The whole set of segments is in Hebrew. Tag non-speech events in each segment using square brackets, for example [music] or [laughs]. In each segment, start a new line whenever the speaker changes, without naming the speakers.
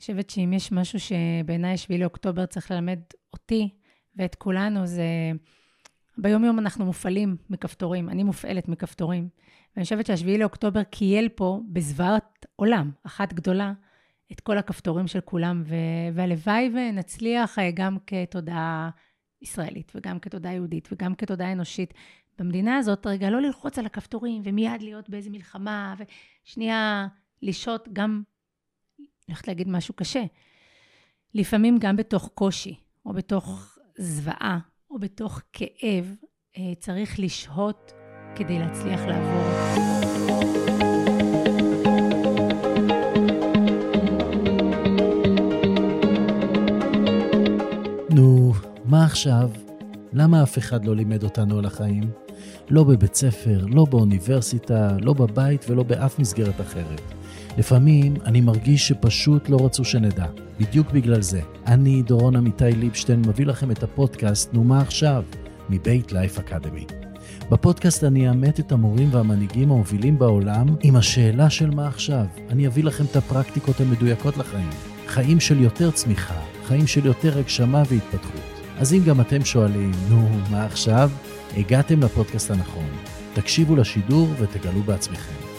חושבת שאם יש משהו שבעיניי 7 לאוקטובר צריך ללמד אותי ואת כולנו, זה... ביום-יום אנחנו מופעלים מכפתורים, אני מופעלת מכפתורים. ואני חושבת שהשביעי לאוקטובר קייל פה בזוועת עולם, אחת גדולה, את כל הכפתורים של כולם, ו... והלוואי ונצליח אה, גם כתודעה ישראלית, וגם כתודעה יהודית, וגם כתודעה אנושית במדינה הזאת, רגע, לא ללחוץ על הכפתורים, ומיד להיות באיזה מלחמה, ושנייה לשהות גם, הולכת להגיד משהו קשה, לפעמים גם בתוך קושי, או בתוך זוועה, או בתוך כאב, אה, צריך לשהות כדי להצליח לעבור.
נו, מה עכשיו? למה אף אחד לא לימד אותנו על החיים? לא בבית ספר, לא באוניברסיטה, לא בבית ולא באף מסגרת אחרת. לפעמים אני מרגיש שפשוט לא רצו שנדע. בדיוק בגלל זה. אני, דורון עמיתי ליבשטיין, מביא לכם את הפודקאסט "נו מה עכשיו?" מבית לייף אקדמי. בפודקאסט אני אאמת את המורים והמנהיגים המובילים בעולם עם השאלה של מה עכשיו. אני אביא לכם את הפרקטיקות המדויקות לחיים. חיים של יותר צמיחה, חיים של יותר הגשמה והתפתחות. אז אם גם אתם שואלים, נו, מה עכשיו? הגעתם לפודקאסט הנכון. תקשיבו לשידור ותגלו בעצמכם.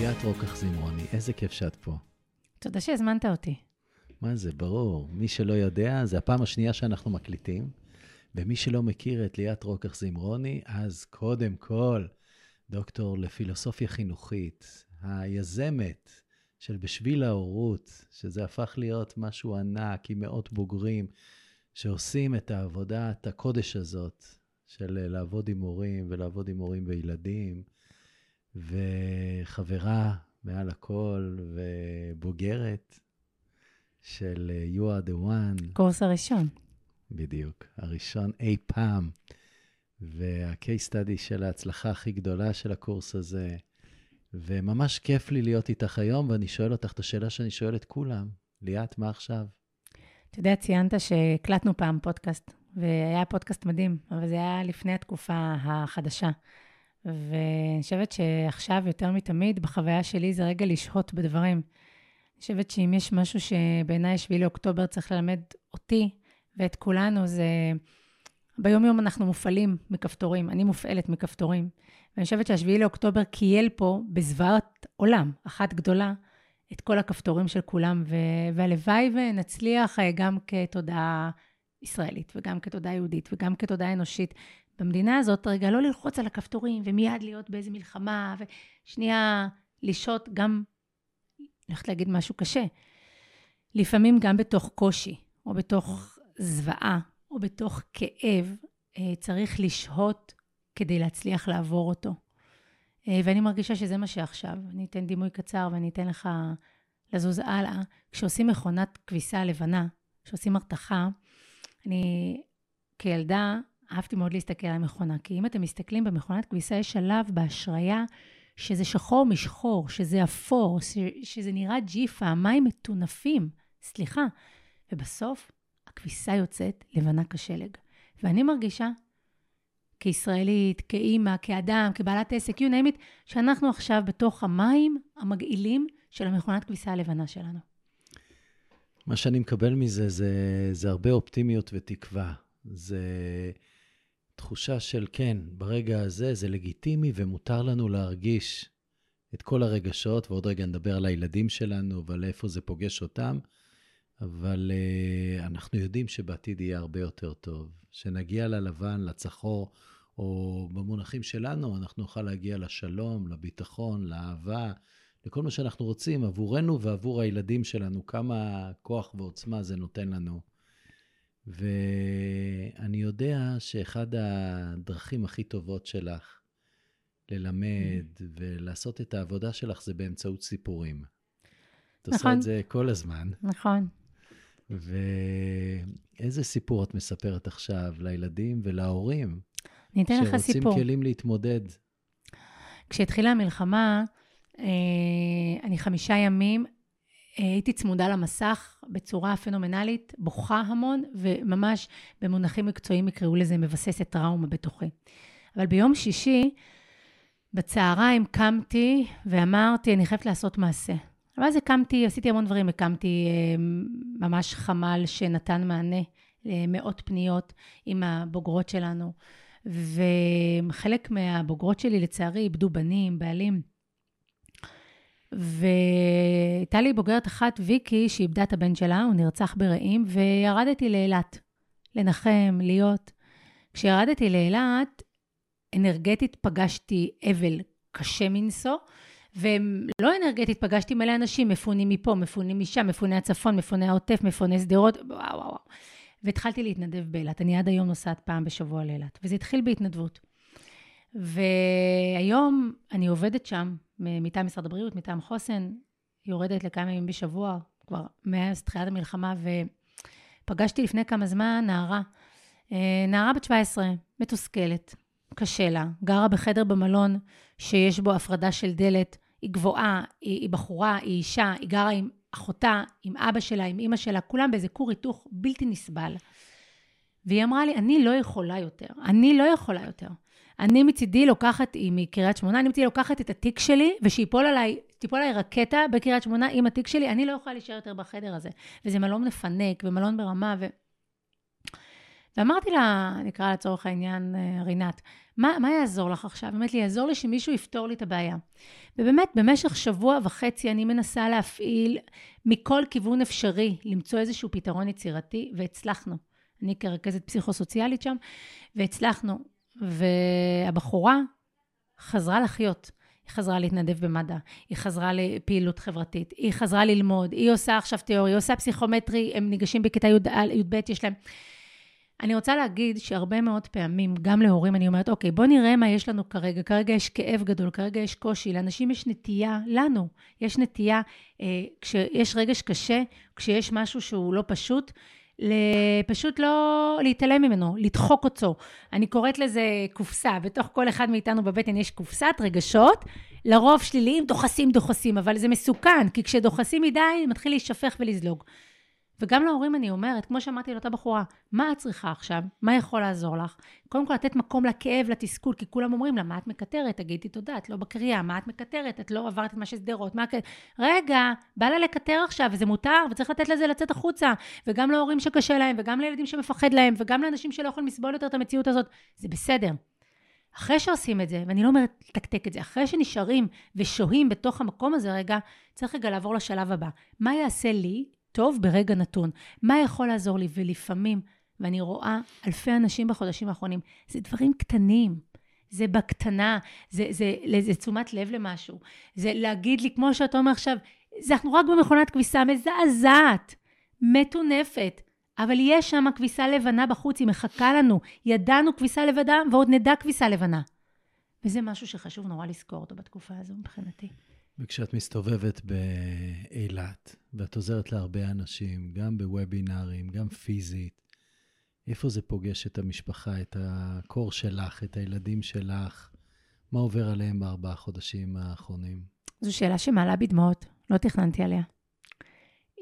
ליאת רוקח זמרוני, איזה כיף שאת פה.
תודה שהזמנת אותי.
מה זה, ברור. מי שלא יודע, זה הפעם השנייה שאנחנו מקליטים. ומי שלא מכיר את ליאת רוקח זמרוני, אז קודם כל, דוקטור לפילוסופיה חינוכית, היזמת של בשביל ההורות, שזה הפך להיות משהו ענק עם מאות בוגרים שעושים את העבודת הקודש הזאת של לעבוד עם הורים ולעבוד עם הורים וילדים, וחברה מעל הכל ובוגרת של You are the one.
קורס הראשון.
בדיוק, הראשון אי פעם. וה-case study של ההצלחה הכי גדולה של הקורס הזה. וממש כיף לי להיות איתך היום, ואני שואל אותך את השאלה שאני שואל את כולם. ליאת, מה עכשיו?
אתה יודע, ציינת שהקלטנו פעם פודקאסט, והיה פודקאסט מדהים, אבל זה היה לפני התקופה החדשה. ואני חושבת שעכשיו, יותר מתמיד, בחוויה שלי זה רגע לשהות בדברים. אני חושבת שאם יש משהו שבעיניי 7 לאוקטובר צריך ללמד אותי ואת כולנו, זה... ביום-יום אנחנו מופעלים מכפתורים, אני מופעלת מכפתורים. ואני חושבת שהשביעי לאוקטובר קייל פה בזוועת עולם, אחת גדולה, את כל הכפתורים של כולם, ו... והלוואי ונצליח אה, גם כתודעה ישראלית, וגם כתודעה יהודית, וגם כתודעה אנושית במדינה הזאת, רגע, לא ללחוץ על הכפתורים, ומיד להיות באיזה מלחמה, ושנייה לשהות גם אני הולכת להגיד משהו קשה. לפעמים גם בתוך קושי, או בתוך זוועה, או בתוך כאב, אה, צריך לשהות כדי להצליח לעבור אותו. אה, ואני מרגישה שזה מה שעכשיו. אני אתן דימוי קצר ואני אתן לך לזוז הלאה. כשעושים מכונת כביסה לבנה, כשעושים הרתחה, אני כילדה אהבתי מאוד להסתכל על המכונה, כי אם אתם מסתכלים במכונת כביסה, יש שלב בהשריה שזה שחור משחור, שזה אפור, שזה נראה ג'יפה, המים מטונפים, סליחה. ובסוף הכביסה יוצאת לבנה כשלג. ואני מרגישה, כישראלית, כאימא, כאדם, כבעלת עסק, you name it, שאנחנו עכשיו בתוך המים המגעילים של המכונת כביסה הלבנה שלנו.
מה שאני מקבל מזה זה, זה הרבה אופטימיות ותקווה. זה תחושה של כן, ברגע הזה זה לגיטימי ומותר לנו להרגיש את כל הרגשות, ועוד רגע נדבר על הילדים שלנו ועל איפה זה פוגש אותם, אבל uh, אנחנו יודעים שבעתיד יהיה הרבה יותר טוב. שנגיע ללבן, לצחור, או במונחים שלנו, אנחנו נוכל להגיע לשלום, לביטחון, לאהבה, לכל מה שאנחנו רוצים עבורנו ועבור הילדים שלנו, כמה כוח ועוצמה זה נותן לנו. ואני יודע שאחד הדרכים הכי טובות שלך ללמד mm. ולעשות את העבודה שלך זה באמצעות סיפורים. נכון. את עושה את זה כל הזמן.
נכון.
ואיזה סיפור את מספרת עכשיו לילדים ולהורים?
אני אתן לך סיפור.
שרוצים כלים להתמודד.
כשהתחילה המלחמה, אה, אני חמישה ימים הייתי צמודה למסך בצורה פנומנלית, בוכה המון, וממש במונחים מקצועיים יקראו לזה מבססת טראומה בתוכי. אבל ביום שישי, בצהריים קמתי ואמרתי, אני חייבת לעשות מעשה. ואז הקמתי, עשיתי המון דברים, הקמתי אה, ממש חמ"ל שנתן מענה למאות פניות עם הבוגרות שלנו. וחלק מהבוגרות שלי, לצערי, איבדו בנים, בעלים. והייתה לי בוגרת אחת, ויקי, שאיבדה את הבן שלה, הוא נרצח ברעים, וירדתי לאילת, לנחם, להיות. כשירדתי לאילת, אנרגטית פגשתי אבל קשה מנשוא, ולא אנרגטית, פגשתי מלא אנשים, מפונים מפה, מפונים משם, מפוני הצפון, מפוני העוטף, מפוני שדרות, וואו, וואו, וואו. והתחלתי להתנדב באילת. אני עד היום נוסעת פעם בשבוע לאילת, וזה התחיל בהתנדבות. והיום אני עובדת שם, מטעם משרד הבריאות, מטעם חוסן, יורדת לכמה ימים בשבוע, כבר מאז תחילת המלחמה, ופגשתי לפני כמה זמן נערה, אה, נערה בת 17, מתוסכלת, קשה לה, גרה בחדר במלון שיש בו הפרדה של דלת, היא גבוהה, היא, היא בחורה, היא אישה, היא גרה עם אחותה, עם אבא שלה, עם אימא שלה, כולם באיזה כור היתוך בלתי נסבל. והיא אמרה לי, אני לא יכולה יותר, אני לא יכולה יותר. אני מצידי לוקחת, היא מקריית שמונה, אני מצידי לוקחת את התיק שלי, ושיפול עליי, תיפול עליי רקטה בקריית שמונה עם התיק שלי, אני לא יכולה להישאר יותר בחדר הזה. וזה מלון מפנק, ומלון ברמה, ו... ואמרתי לה, נקרא לצורך העניין אה, רינת, מה, מה יעזור לך עכשיו? אומרת לי, יעזור לי שמישהו יפתור לי את הבעיה. ובאמת, במשך שבוע וחצי אני מנסה להפעיל מכל כיוון אפשרי, למצוא איזשהו פתרון יצירתי, והצלחנו. אני כרכזת פסיכו-סוציאלית שם, והצלחנו. והבחורה חזרה לחיות. היא חזרה להתנדב במד"א, היא חזרה לפעילות חברתית, היא חזרה ללמוד, היא עושה עכשיו תיאוריה, היא עושה פסיכומטרי, הם ניגשים בכיתה י"ב, יש להם... אני רוצה להגיד שהרבה מאוד פעמים, גם להורים, אני אומרת, אוקיי, בוא נראה מה יש לנו כרגע. כרגע יש כאב גדול, כרגע יש קושי. לאנשים יש נטייה, לנו, יש נטייה, אה, כשיש רגש קשה, כשיש משהו שהוא לא פשוט, פשוט לא להתעלם ממנו, לדחוק אותו. אני קוראת לזה קופסה, בתוך כל אחד מאיתנו בבטן יש קופסת רגשות, לרוב שליליים, דוחסים, דוחסים, אבל זה מסוכן, כי כשדוחסים מדי, מתחיל להישפך ולזלוג. וגם להורים אני אומרת, כמו שאמרתי לאותה בחורה, מה את צריכה עכשיו? מה יכול לעזור לך? קודם כל לתת מקום לכאב, לתסכול, כי כולם אומרים לה, מה את מקטרת? תגידי תודה, את לא בקריאה, מה את מקטרת? את לא עברת את מה ששדרות, מה... רגע, בא לה לקטר עכשיו, וזה מותר, וצריך לתת לזה לצאת החוצה. וגם להורים שקשה להם, וגם לילדים שמפחד להם, וגם לאנשים שלא יכולים לסבול יותר את המציאות הזאת, זה בסדר. אחרי שעושים את זה, ואני לא אומרת לתקתק את זה, אחרי שנשארים ושוהים בתוך המקום הזה רגע, צריך רגע לעבור לשלב הבא. מה יעשה לי טוב ברגע נתון. מה יכול לעזור לי? ולפעמים, ואני רואה אלפי אנשים בחודשים האחרונים, זה דברים קטנים. זה בקטנה, זה, זה, זה, זה תשומת לב למשהו. זה להגיד לי, כמו שאתה אומר עכשיו, זה אנחנו רק במכונת כביסה מזעזעת, מטונפת. אבל יש שם כביסה לבנה בחוץ, היא מחכה לנו. ידענו כביסה לבנה ועוד נדע כביסה לבנה. וזה משהו שחשוב נורא לזכור אותו בתקופה הזו מבחינתי.
וכשאת מסתובבת באילת, ואת עוזרת להרבה אנשים, גם בוובינארים, גם פיזית, איפה זה פוגש את המשפחה, את הקור שלך, את הילדים שלך? מה עובר עליהם בארבעה חודשים האחרונים?
זו שאלה שמעלה בי דמעות, לא תכננתי עליה.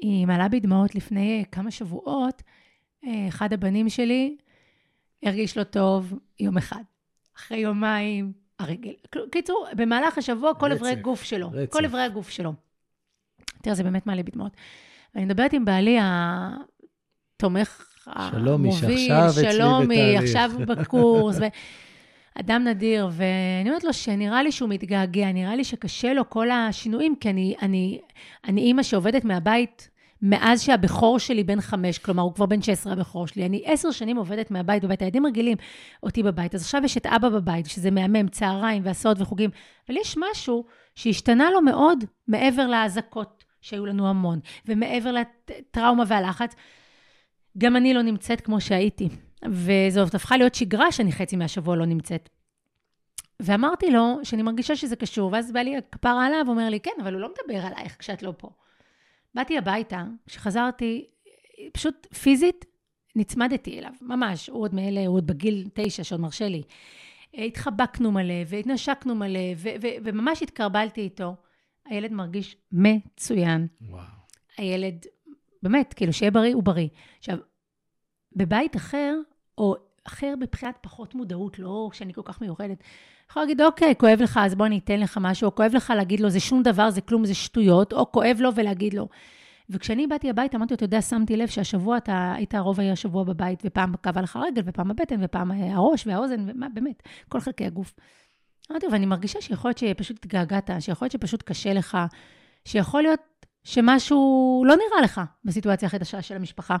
היא מעלה בי דמעות לפני כמה שבועות, אחד הבנים שלי הרגיש לא טוב יום אחד. אחרי יומיים הרגל. קיצור, במהלך השבוע כל אברי גוף שלו. רצף. כל אברי הגוף שלו. תראה, זה באמת מעלה בדמעות. אני מדברת עם בעלי התומך,
שלומי, שעכשיו אצלי בתהליך. שלומי,
עכשיו בקורס. ו... אדם נדיר, ואני אומרת לו שנראה לי שהוא מתגעגע, נראה לי שקשה לו כל השינויים, כי אני, אני, אני אימא שעובדת מהבית מאז שהבכור שלי בן חמש, כלומר, הוא כבר בן 16 הבכור שלי. אני עשר שנים עובדת מהבית בבית, הילדים רגילים אותי בבית. אז עכשיו יש את אבא בבית, שזה מהמם, צהריים והסעות וחוגים. אבל יש משהו שהשתנה לו מאוד מעבר לאזעקות, שהיו לנו המון, ומעבר לטראומה והלחץ. גם אני לא נמצאת כמו שהייתי. וזאת הפכה להיות שגרה שאני חצי מהשבוע לא נמצאת. ואמרתי לו שאני מרגישה שזה קשור, ואז בא לי הכפרה עליו, אומר לי, כן, אבל הוא לא מדבר עלייך כשאת לא פה. באתי הביתה, כשחזרתי, פשוט פיזית נצמדתי אליו, ממש. הוא עוד מאלה, הוא עוד בגיל תשע, שעוד מרשה לי. התחבקנו מלא, והתנשקנו מלא, ו- ו- וממש התקרבלתי איתו. הילד מרגיש מצוין.
וואו.
הילד, באמת, כאילו, שיהיה בריא, הוא בריא. עכשיו, בבית אחר, או אחר מבחינת פחות מודעות, לא שאני כל כך מיוחדת, יכול להגיד, אוקיי, כואב לך, אז בוא אני אתן לך משהו, או כואב לך להגיד לו, זה שום דבר, זה כלום, זה שטויות, או כואב לו ולהגיד לו. וכשאני באתי הביתה, אמרתי לו, אתה יודע, שמתי לב שהשבוע אתה היית הרוב היה שבוע בבית, ופעם כאבה לך הרגל, ופעם הבטן, ופעם הראש והאוזן, ומה, באמת, כל חלקי הגוף. אמרתי לו, ואני מרגישה שיכול להיות שפשוט התגעגעת, שיכול להיות שפשוט קשה לך, שיכול להיות שמשהו לא נראה לך בסיטואציה החדשה של המשפחה.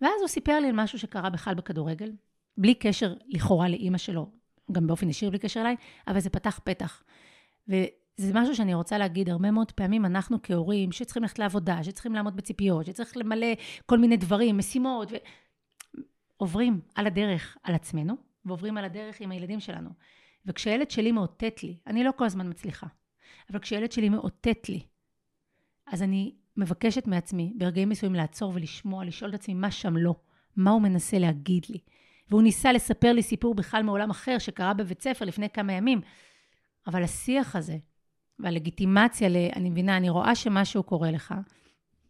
ואז הוא סיפר לי על משהו שקרה בכלל בכדורגל, בלי קשר לכאורה לאימא שלו, גם באופן ישיר בלי קשר אליי, אבל זה פתח פתח. וזה משהו שאני רוצה להגיד, הרבה מאוד פעמים אנחנו כהורים, שצריכים ללכת לעבודה, שצריכים לעמוד בציפיות, שצריך למלא כל מיני דברים, משימות, ו... עוברים על הדרך על עצמנו, ועוברים על הדרך עם הילדים שלנו. וכשהילד שלי מאותת לי, אני לא כל הזמן מצליחה, אבל כשהילד שלי מאותת לי, אז אני מבקשת מעצמי ברגעים מסוימים לעצור ולשמוע, לשאול את עצמי מה שם לא, מה הוא מנסה להגיד לי. והוא ניסה לספר לי סיפור בכלל מעולם אחר שקרה בבית ספר לפני כמה ימים. אבל השיח הזה, והלגיטימציה, ל, אני מבינה, אני רואה שמשהו קורה לך.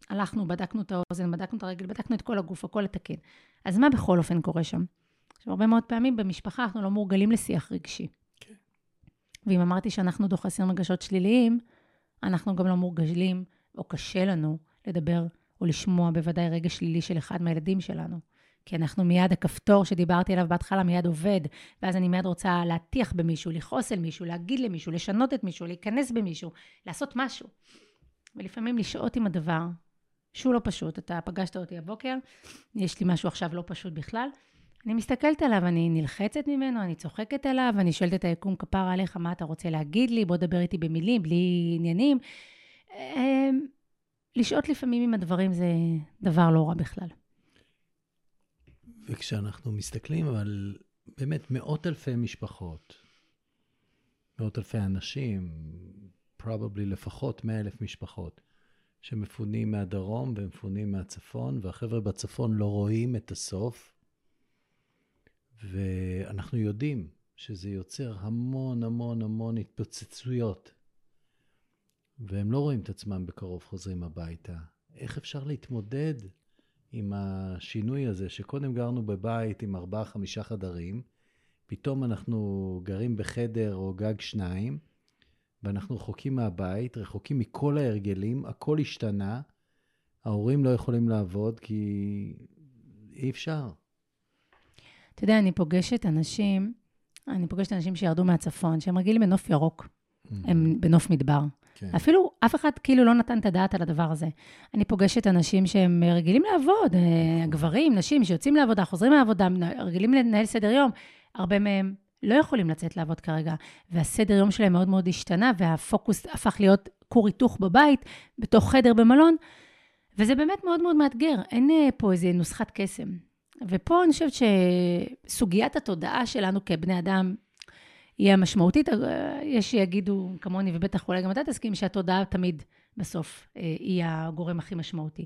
הלכנו, בדקנו את האוזן, בדקנו את הרגל, בדקנו את כל הגוף, הכל לתקן. אז מה בכל אופן קורה שם? עכשיו, הרבה מאוד פעמים במשפחה אנחנו לא מורגלים לשיח רגשי. כן. ואם אמרתי שאנחנו דוחסים רגשות שליליים, אנחנו גם לא מורגלים, או קשה לנו לדבר או לשמוע בוודאי רגש שלילי של אחד מהילדים שלנו. כי אנחנו מיד, הכפתור שדיברתי עליו בהתחלה מיד עובד, ואז אני מיד רוצה להטיח במישהו, לכעוס על מישהו, להגיד למישהו, לשנות את מישהו, להיכנס במישהו, לעשות משהו. ולפעמים לשהות עם הדבר, שהוא לא פשוט. אתה פגשת אותי הבוקר, יש לי משהו עכשיו לא פשוט בכלל. אני מסתכלת עליו, אני נלחצת ממנו, אני צוחקת עליו, אני שואלת את היקום כפרה עליך, מה אתה רוצה להגיד לי? בוא דבר איתי במילים, בלי עניינים. אמ, לשהות לפעמים עם הדברים זה דבר לא רע בכלל.
וכשאנחנו מסתכלים על באמת מאות אלפי משפחות, מאות אלפי אנשים, probably לפחות מאה אלף משפחות, שמפונים מהדרום ומפונים מהצפון, והחבר'ה בצפון לא רואים את הסוף, ואנחנו יודעים שזה יוצר המון המון המון התפוצצויות, והם לא רואים את עצמם בקרוב חוזרים הביתה. איך אפשר להתמודד עם השינוי הזה, שקודם גרנו בבית עם ארבעה, חמישה חדרים, פתאום אנחנו גרים בחדר או גג שניים, ואנחנו רחוקים מהבית, רחוקים מכל ההרגלים, הכל השתנה, ההורים לא יכולים לעבוד כי אי אפשר.
אתה יודע, אני פוגשת אנשים, אני פוגשת אנשים שירדו מהצפון, שהם רגילים בנוף ירוק, mm-hmm. הם בנוף מדבר. כן. אפילו אף אחד כאילו לא נתן את הדעת על הדבר הזה. אני פוגשת אנשים שהם רגילים לעבוד, אה, גברים, נשים שיוצאים לעבודה, חוזרים לעבודה, רגילים לנהל סדר יום. הרבה מהם לא יכולים לצאת לעבוד כרגע, והסדר יום שלהם מאוד מאוד השתנה, והפוקוס הפך להיות כור היתוך בבית, בתוך חדר במלון, וזה באמת מאוד מאוד מאתגר. אין אה, פה איזה נוסחת קסם. ופה אני חושבת שסוגיית התודעה שלנו כבני אדם היא המשמעותית. יש שיגידו כמוני, ובטח אולי גם אתה תסכים, שהתודעה תמיד בסוף אה, היא הגורם הכי משמעותי.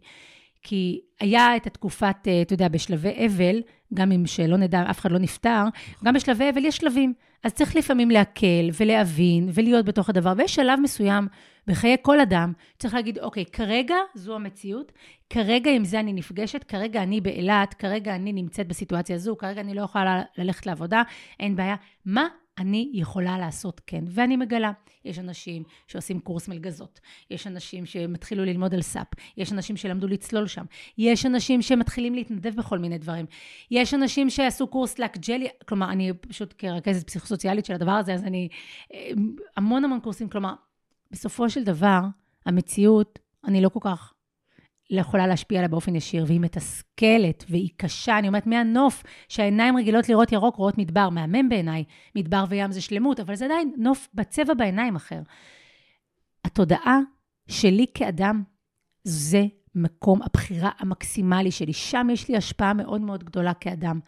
כי היה את התקופת, אה, אתה יודע, בשלבי אבל, גם אם שלא נדע, אף אחד לא נפטר, גם בשלבי אבל יש שלבים. אז צריך לפעמים להקל ולהבין ולהיות בתוך הדבר. ויש שלב מסוים בחיי כל אדם, צריך להגיד, אוקיי, כרגע זו המציאות, כרגע עם זה אני נפגשת, כרגע אני באילת, כרגע אני נמצאת בסיטואציה הזו, כרגע אני לא יכולה ללכת לעבודה, אין בעיה. מה אני יכולה לעשות כן. ואני מגלה, יש אנשים שעושים קורס מלגזות, יש אנשים שמתחילו ללמוד על סאפ, יש אנשים שלמדו לצלול שם, יש אנשים שמתחילים להתנדב בכל מיני דברים, יש אנשים שעשו קורס לאקג'לי, כלומר, אני פשוט כרכזת פסיכוסוציאלית של הדבר הזה, אז אני, אה, המון המון קורסים, כלומר, בסופו של דבר, המציאות, אני לא כל כך יכולה להשפיע עליה באופן ישיר, והיא מתסכלת והיא קשה. אני אומרת, מהנוף שהעיניים רגילות לראות ירוק, רואות מדבר, מהמם בעיניי. מדבר וים זה שלמות, אבל זה עדיין נוף בצבע בעיניים אחר. התודעה שלי כאדם, זה מקום הבחירה המקסימלי שלי. שם יש לי השפעה מאוד מאוד גדולה כאדם.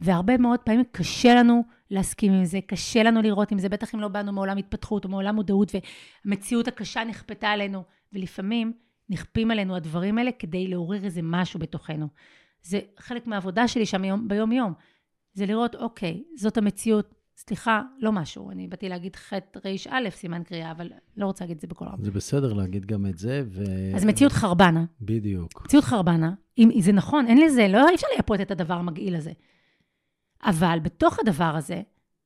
והרבה מאוד פעמים קשה לנו להסכים עם זה, קשה לנו לראות עם זה, בטח אם לא באנו מעולם התפתחות או מעולם מודעות, והמציאות הקשה נכפתה עלינו. ולפעמים נכפים עלינו הדברים האלה כדי לעורר איזה משהו בתוכנו. זה חלק מהעבודה שלי שם ביום-יום. זה לראות, אוקיי, זאת המציאות, סליחה, לא משהו. אני באתי להגיד ח' ר' סימן קריאה, אבל לא רוצה להגיד את זה בכל רב.
זה בסדר להגיד גם את זה, ו...
אז מציאות חרבנה.
בדיוק.
מציאות חרבנה, אם זה נכון, אין לזה, לא אי אפשר לייפות את הדבר המגעיל הזה. אבל בתוך הדבר הזה,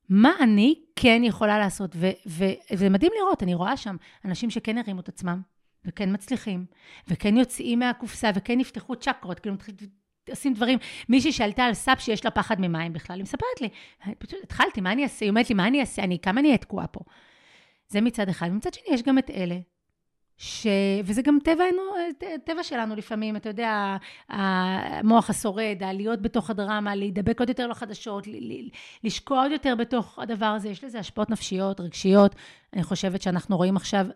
מה אני כן יכולה לעשות? וזה מדהים לראות, אני רואה שם אנשים שכן הרימו את עצמם, וכן מצליחים, וכן יוצאים מהקופסה, וכן יפתחו צ'קרות, כאילו עושים דברים. מישהי שעלתה על סאפ שיש לה פחד ממים בכלל, היא מספרת לי, פשוט התחלתי, מה אני אעשה? היא אומרת לי, מה אני אעשה? אני, כמה אני אהיה תקועה פה? זה מצד אחד. ומצד שני, יש גם את אלה, ש... וזה גם טבענו, טבע שלנו לפעמים, אתה יודע, המוח השורד, להיות בתוך הדרמה, להידבק עוד יותר לחדשות, לשקוע עוד יותר בתוך הדבר הזה, יש לזה השפעות נפשיות, רגשיות. אני חושבת שאנחנו רואים עכשיו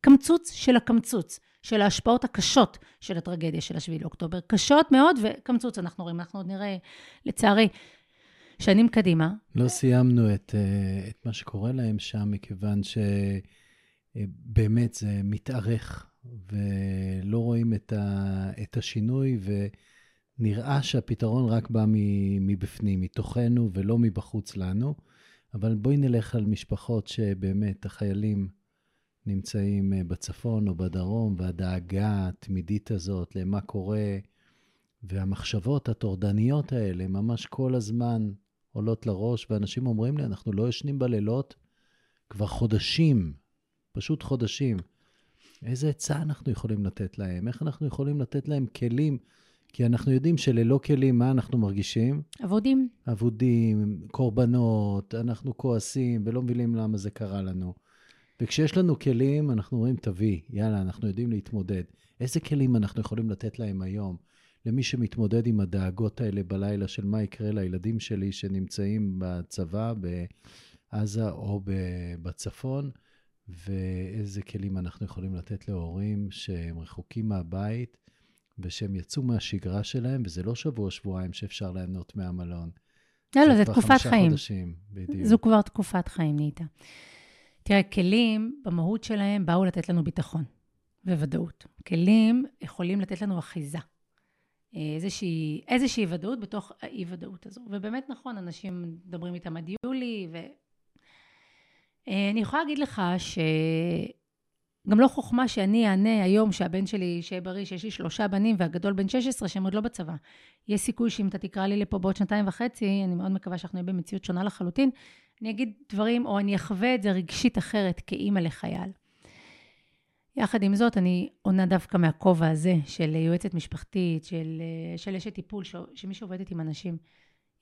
קמצוץ של הקמצוץ. של ההשפעות הקשות של הטרגדיה של השביעי לאוקטובר. קשות מאוד, וקמצוץ אנחנו רואים, אנחנו עוד נראה, לצערי, שנים קדימה.
לא סיימנו את, אה, את מה שקורה להם שם, מכיוון שבאמת זה מתארך, ולא רואים את, ה, את השינוי, ונראה שהפתרון רק בא מבפנים, מתוכנו, ולא מבחוץ לנו. אבל בואי נלך על משפחות שבאמת, החיילים, נמצאים אה, בצפון או בדרום, והדאגה התמידית הזאת למה קורה, והמחשבות הטורדניות האלה ממש כל הזמן עולות לראש, ואנשים אומרים לי, אנחנו לא ישנים בלילות כבר חודשים, פשוט חודשים. איזה עצה אנחנו יכולים לתת להם? איך אנחנו יכולים לתת להם כלים? כי אנחנו יודעים שללא כלים, מה אנחנו מרגישים?
אבודים.
אבודים, קורבנות, אנחנו כועסים ולא מבינים למה זה קרה לנו. וכשיש לנו כלים, אנחנו אומרים, תביא, יאללה, אנחנו יודעים להתמודד. איזה כלים אנחנו יכולים לתת להם היום? למי שמתמודד עם הדאגות האלה בלילה של מה יקרה לילדים שלי שנמצאים בצבא, בעזה או בצפון, ואיזה כלים אנחנו יכולים לתת להורים שהם רחוקים מהבית ושהם יצאו מהשגרה שלהם, וזה לא שבוע-שבועיים שאפשר ליהנות מהמלון.
לא, לא, זה תקופת חיים.
חודשים, בדיוק.
זו כבר תקופת חיים נהייתה. תראה, כלים במהות שלהם באו לתת לנו ביטחון וודאות. כלים יכולים לתת לנו אחיזה. איזושהי, איזושהי ודאות בתוך האי-ודאות הזו. ובאמת נכון, אנשים מדברים איתם עד יולי, ואני אה, יכולה להגיד לך שגם לא חוכמה שאני אענה היום שהבן שלי שיהיה בריא, שיש לי שלושה בנים והגדול בן 16 שהם עוד לא בצבא. יש סיכוי שאם אתה תקרא לי לפה בעוד שנתיים וחצי, אני מאוד מקווה שאנחנו נהיה במציאות שונה לחלוטין, אני אגיד דברים, או אני אחווה את זה רגשית אחרת כאימא לחייל. יחד עם זאת, אני עונה דווקא מהכובע הזה של יועצת משפחתית, של, של אשת טיפול, שמי שעובדת עם אנשים.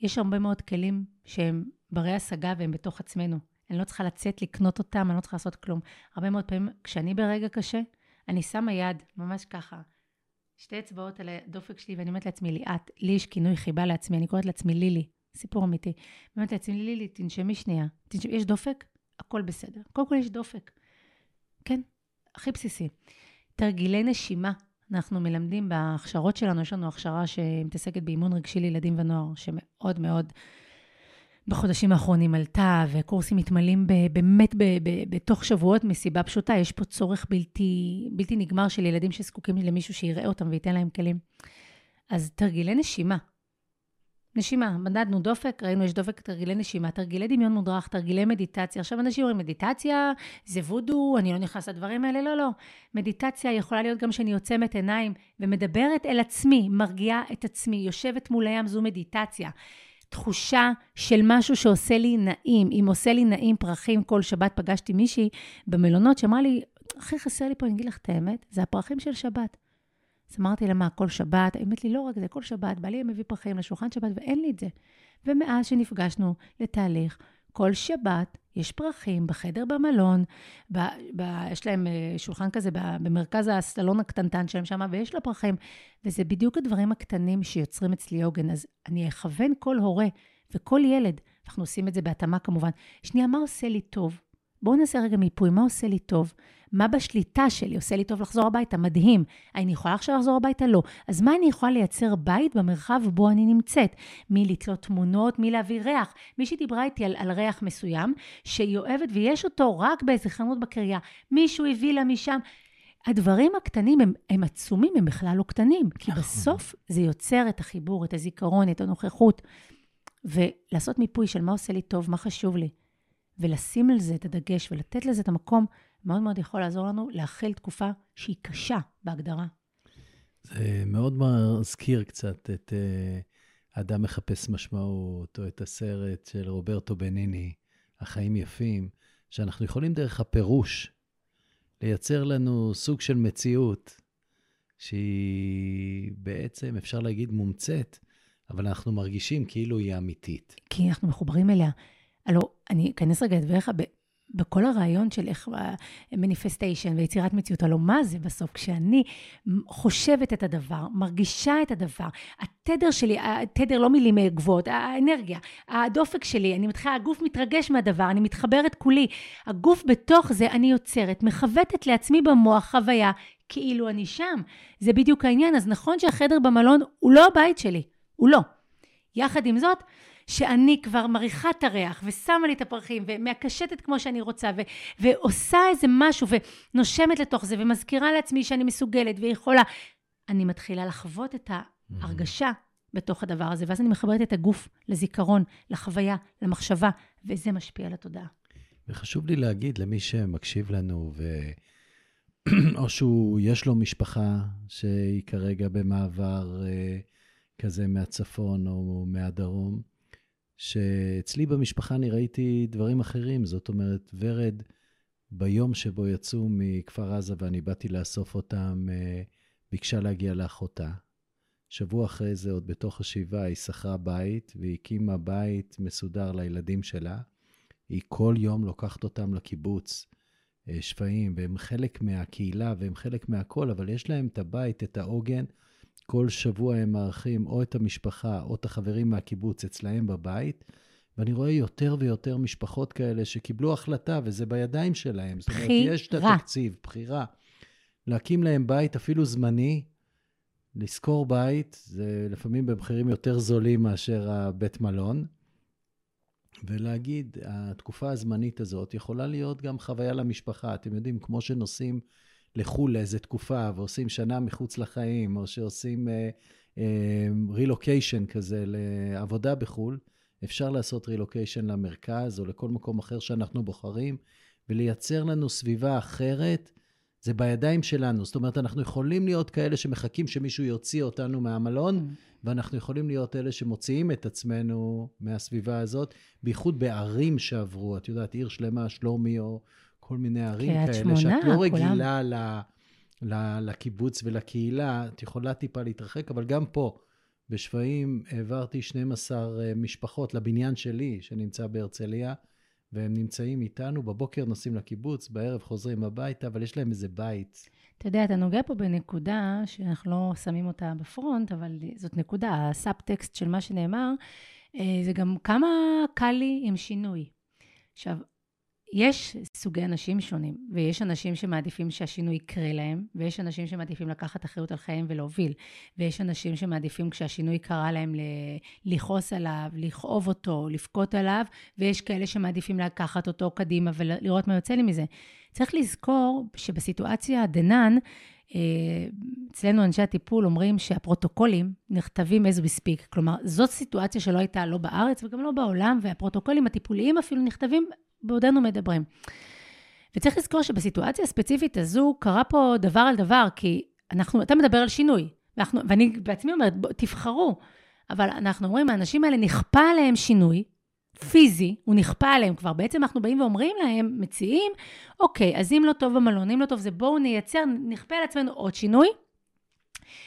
יש הרבה מאוד כלים שהם ברי השגה והם בתוך עצמנו. אני לא צריכה לצאת לקנות אותם, אני לא צריכה לעשות כלום. הרבה מאוד פעמים, כשאני ברגע קשה, אני שמה יד, ממש ככה, שתי אצבעות על הדופק שלי, ואני אומרת לעצמי, ליאת, לי יש כינוי חיבה לעצמי, אני קוראת לעצמי לילי. סיפור אמיתי. באמת לעצמי, לילי, תנשמי שנייה. תנשמי, יש דופק? הכל בסדר. קודם כל יש דופק. כן, הכי בסיסי. תרגילי נשימה. אנחנו מלמדים בהכשרות שלנו, יש לנו הכשרה שמתעסקת באימון רגשי לילדים ונוער, שמאוד מאוד בחודשים האחרונים עלתה, וקורסים מתמלאים באמת בתוך שבועות מסיבה פשוטה. יש פה צורך בלתי, בלתי נגמר של ילדים שזקוקים למישהו שיראה אותם וייתן להם כלים. אז תרגילי נשימה, נשימה, מדדנו דופק, ראינו יש דופק, תרגילי נשימה, תרגילי דמיון מודרך, תרגילי מדיטציה. עכשיו אנשים אומרים, מדיטציה זה וודו, אני לא נכנס לדברים האלה, לא, לא. מדיטציה יכולה להיות גם שאני עוצמת עיניים ומדברת אל עצמי, מרגיעה את עצמי, יושבת מול הים, זו מדיטציה. תחושה של משהו שעושה לי נעים. אם עושה לי נעים פרחים, כל שבת פגשתי מישהי במלונות שאמרה לי, הכי חסר לי פה, אני אגיד לך את האמת, זה הפרחים של שבת. אז אמרתי לה, מה, כל שבת? היא אומרת לי, לא רק זה, כל שבת, בעלי מביא פרחים לשולחן שבת ואין לי את זה. ומאז שנפגשנו לתהליך, כל שבת יש פרחים בחדר במלון, ב, ב, יש להם אה, שולחן כזה במרכז הסלון הקטנטן שלהם שם, ויש לה פרחים. וזה בדיוק הדברים הקטנים שיוצרים אצלי עוגן. אז אני אכוון כל הורה וכל ילד, אנחנו עושים את זה בהתאמה כמובן. שנייה, מה עושה לי טוב? בואו נעשה רגע מיפוי, מה עושה לי טוב? מה בשליטה שלי? עושה לי טוב לחזור הביתה, מדהים. אני יכולה עכשיו לחזור הביתה? לא. אז מה אני יכולה לייצר בית במרחב בו אני נמצאת? מי לתלות תמונות, מי להביא ריח. מישהי דיברה איתי על, על ריח מסוים, שהיא אוהבת ויש אותו רק באיזה חנות בקריה. מישהו הביא לה משם. הדברים הקטנים הם, הם עצומים, הם בכלל לא קטנים. כי נכון. בסוף זה יוצר את החיבור, את הזיכרון, את הנוכחות. ולעשות מיפוי של מה עושה לי טוב, מה חשוב לי, ולשים על זה את הדגש ולתת לזה את המקום, מאוד מאוד יכול לעזור לנו להכיל תקופה שהיא קשה בהגדרה.
זה מאוד מזכיר קצת את uh, אדם מחפש משמעות, או את הסרט של רוברטו בניני, החיים יפים, שאנחנו יכולים דרך הפירוש לייצר לנו סוג של מציאות שהיא בעצם, אפשר להגיד, מומצאת, אבל אנחנו מרגישים כאילו היא אמיתית.
כי אנחנו מחוברים אליה. הלו, אני אכנס רגע לדבריך בכל הרעיון של איך מניפסטיישן ויצירת מציאות, הלוא מה זה בסוף? כשאני חושבת את הדבר, מרגישה את הדבר, התדר שלי, התדר לא מילים גבוהות, האנרגיה, הדופק שלי, אני מתחילה, הגוף מתרגש מהדבר, אני מתחברת כולי. הגוף בתוך זה, אני יוצרת, מכוותת לעצמי במוח חוויה כאילו אני שם. זה בדיוק העניין. אז נכון שהחדר במלון הוא לא הבית שלי, הוא לא. יחד עם זאת, שאני כבר מריחה את הריח ושמה לי את הפרחים ומקשטת כמו שאני רוצה ו- ועושה איזה משהו ונושמת לתוך זה ומזכירה לעצמי שאני מסוגלת ויכולה, אני מתחילה לחוות את ההרגשה בתוך הדבר הזה, ואז אני מחברת את הגוף לזיכרון, לחוויה, למחשבה, וזה משפיע על התודעה.
וחשוב לי להגיד למי שמקשיב לנו, ו... [clears throat] או שהוא, יש לו משפחה שהיא כרגע במעבר אה, כזה מהצפון או מהדרום, שאצלי במשפחה אני ראיתי דברים אחרים. זאת אומרת, ורד, ביום שבו יצאו מכפר עזה ואני באתי לאסוף אותם, אה, ביקשה להגיע לאחותה. שבוע אחרי זה, עוד בתוך השבעה, היא שכרה בית והיא הקימה בית מסודר לילדים שלה. היא כל יום לוקחת אותם לקיבוץ, אה, שפיים, והם חלק מהקהילה והם חלק מהכל, אבל יש להם את הבית, את העוגן. כל שבוע הם מארחים או את המשפחה או את החברים מהקיבוץ אצלהם בבית, ואני רואה יותר ויותר משפחות כאלה שקיבלו החלטה, וזה בידיים שלהם.
בחירה. זאת אומרת,
יש את התקציב, בחירה. להקים להם בית, אפילו זמני, לשכור בית, זה לפעמים במחירים יותר זולים מאשר הבית מלון, ולהגיד, התקופה הזמנית הזאת יכולה להיות גם חוויה למשפחה. אתם יודעים, כמו שנוסעים לחו"ל לאיזה תקופה ועושים שנה מחוץ לחיים, או שעושים רילוקיישן uh, uh, כזה לעבודה בחו"ל, אפשר לעשות רילוקיישן למרכז או לכל מקום אחר שאנחנו בוחרים, ולייצר לנו סביבה אחרת. זה בידיים שלנו. זאת אומרת, אנחנו יכולים להיות כאלה שמחכים שמישהו יוציא אותנו מהמלון, mm. ואנחנו יכולים להיות אלה שמוציאים את עצמנו מהסביבה הזאת, בייחוד בערים שעברו. את יודעת, עיר שלמה, שלומי או כל מיני ערים כאלה, שמונה, שאת לא רגילה ל, ל, לקיבוץ ולקהילה, את יכולה טיפה להתרחק, אבל גם פה, בשפיים העברתי 12 אה, משפחות לבניין שלי, שנמצא בהרצליה, והם נמצאים איתנו, בבוקר נוסעים לקיבוץ, בערב חוזרים הביתה, אבל יש להם איזה בית.
אתה יודע, אתה נוגע פה בנקודה שאנחנו לא שמים אותה בפרונט, אבל זאת נקודה, הסאבטקסט של מה שנאמר, אה, זה גם כמה קל לי עם שינוי. עכשיו, יש סוגי אנשים שונים, ויש אנשים שמעדיפים שהשינוי יקרה להם, ויש אנשים שמעדיפים לקחת אחריות על חייהם ולהוביל, ויש אנשים שמעדיפים כשהשינוי קרה להם לכעוס עליו, לכאוב אותו, לבכות עליו, ויש כאלה שמעדיפים לקחת אותו קדימה ולראות מה יוצא לי מזה. צריך לזכור שבסיטואציה דנן, אה, אצלנו אנשי הטיפול אומרים שהפרוטוקולים נכתבים as we speak. כלומר, זאת סיטואציה שלא הייתה לא בארץ וגם לא בעולם, והפרוטוקולים הטיפוליים אפילו נכתבים בעודנו מדברים. וצריך לזכור שבסיטואציה הספציפית הזו קרה פה דבר על דבר, כי אנחנו, אתה מדבר על שינוי, ואנחנו, ואני בעצמי אומרת, בוא, תבחרו. אבל אנחנו אומרים, האנשים האלה נכפה עליהם שינוי, פיזי, הוא נכפה עליהם כבר. בעצם אנחנו באים ואומרים להם, מציעים, אוקיי, אז אם לא טוב במלון, אם לא טוב זה בואו נייצר, נכפה על עצמנו עוד שינוי,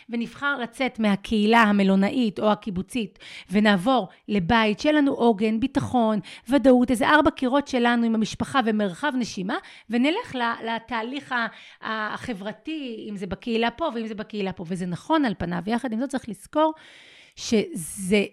ונבחר לצאת מהקהילה המלונאית או הקיבוצית ונעבור לבית שיהיה לנו עוגן, ביטחון, ודאות, איזה ארבע קירות שלנו עם המשפחה ומרחב נשימה, ונלך לתהליך החברתי, אם זה בקהילה פה ואם זה בקהילה פה, וזה נכון על פניו, ויחד עם זאת צריך לזכור שזה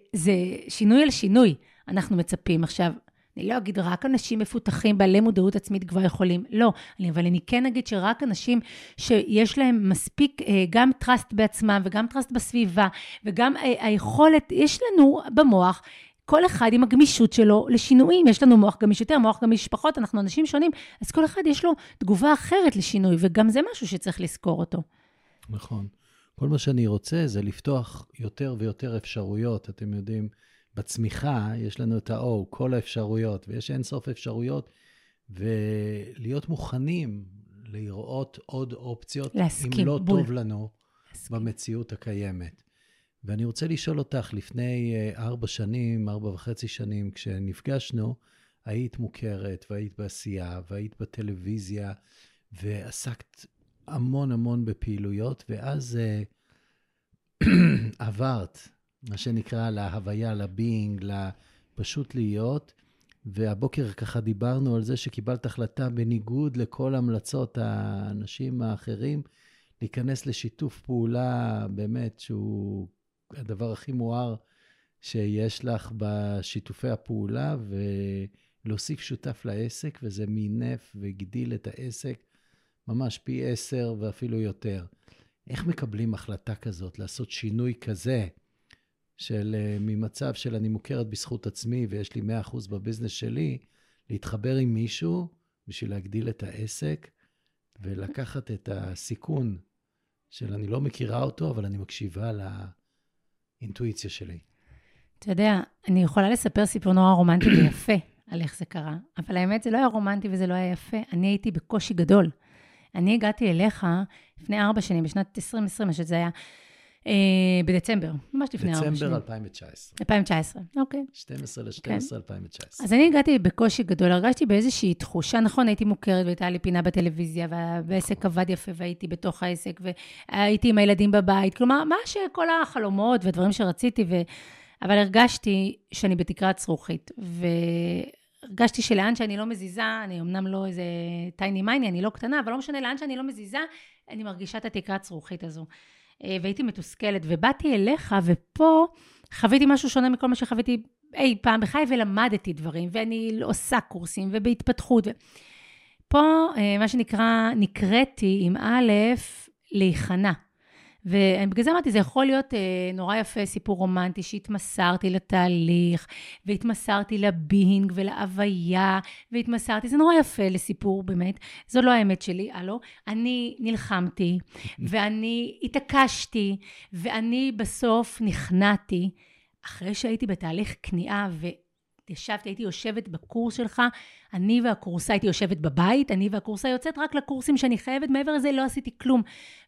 שינוי על שינוי. אנחנו מצפים עכשיו, אני לא אגיד רק אנשים מפותחים, בעלי מודעות עצמית גבוהה יכולים, לא. אבל אני כן אגיד שרק אנשים שיש להם מספיק אה, גם trust בעצמם וגם trust בסביבה, וגם אה, היכולת, יש לנו במוח כל אחד עם הגמישות שלו לשינויים. יש לנו מוח גמיש יותר, מוח גמיש פחות, אנחנו אנשים שונים, אז כל אחד יש לו תגובה אחרת לשינוי, וגם זה משהו שצריך לזכור אותו.
נכון. כל מה שאני רוצה זה לפתוח יותר ויותר אפשרויות. אתם יודעים, בצמיחה יש לנו את ה-O, כל האפשרויות, ויש אין סוף אפשרויות, ולהיות מוכנים לראות עוד אופציות,
להסכים,
אם לא
בול.
טוב לנו
להסכים.
במציאות הקיימת. ואני רוצה לשאול אותך, לפני אה, ארבע שנים, ארבע וחצי שנים, כשנפגשנו, היית מוכרת, והיית בעשייה, והיית בטלוויזיה, ועסקת המון המון בפעילויות, ואז אה, [clears throat] עברת, מה שנקרא, להוויה, לביינג, לפשוט להיות, והבוקר ככה דיברנו על זה שקיבלת החלטה בניגוד לכל המלצות האנשים האחרים, להיכנס לשיתוף פעולה, באמת, שהוא הדבר הכי מואר שיש לך בשיתופי הפעולה, ולהוסיף שותף לעסק, וזה מינף והגדיל את העסק ממש פי עשר ואפילו יותר. איך מקבלים החלטה כזאת, לעשות שינוי כזה, של אה, ממצב של אני מוכרת בזכות עצמי ויש לי 100% בביזנס שלי, להתחבר עם מישהו בשביל להגדיל את העסק ולקחת את הסיכון של אני לא מכירה אותו, אבל אני מקשיבה לאינטואיציה שלי.
אתה יודע, אני יכולה לספר סיפור נורא רומנטי ויפה על איך זה קרה, אבל האמת, זה לא היה רומנטי וזה לא היה יפה. אני הייתי בקושי גדול. אני הגעתי אליך לפני ארבע שנים, בשנת 2020, מה שזה היה, בדצמבר, ממש לפני ארבע שנים.
דצמבר 2019.
2019, אוקיי.
12 ל-12 2019.
אז אני הגעתי בקושי גדול, הרגשתי באיזושהי תחושה, נכון, הייתי מוכרת והייתה לי פינה בטלוויזיה, והעסק עבד יפה והייתי בתוך העסק, והייתי עם הילדים בבית, כלומר, מה שכל החלומות והדברים שרציתי, ו... אבל הרגשתי שאני בתקרת זכוכית, והרגשתי שלאן שאני לא מזיזה, אני אמנם לא איזה טייני מייני, אני לא קטנה, אבל לא משנה, לאן שאני לא מזיזה, אני מרגישה את התקרת זכוכית הזו. אה, והייתי מתוסכלת, ובאתי אליך, ופה חוויתי משהו שונה מכל מה שחוויתי אי פעם בחיי, ולמדתי דברים, ואני עושה קורסים, ובהתפתחות. פה, אה, מה שנקרא, נקראתי עם א', להיכנע. ובגלל זה אמרתי, זה יכול להיות אה, נורא יפה, סיפור רומנטי, שהתמסרתי לתהליך, והתמסרתי לבינג ולהוויה, והתמסרתי, זה נורא יפה לסיפור, באמת. זו לא האמת שלי, הלו. אני נלחמתי, [laughs] ואני התעקשתי, ואני בסוף נכנעתי, אחרי שהייתי בתהליך כניעה, ו... ישבתי, הייתי יושבת בקורס שלך, אני והקורסה הייתי יושבת בבית, אני והקורסה יוצאת רק לקורסים שאני חייבת, מעבר לזה לא עשיתי כלום.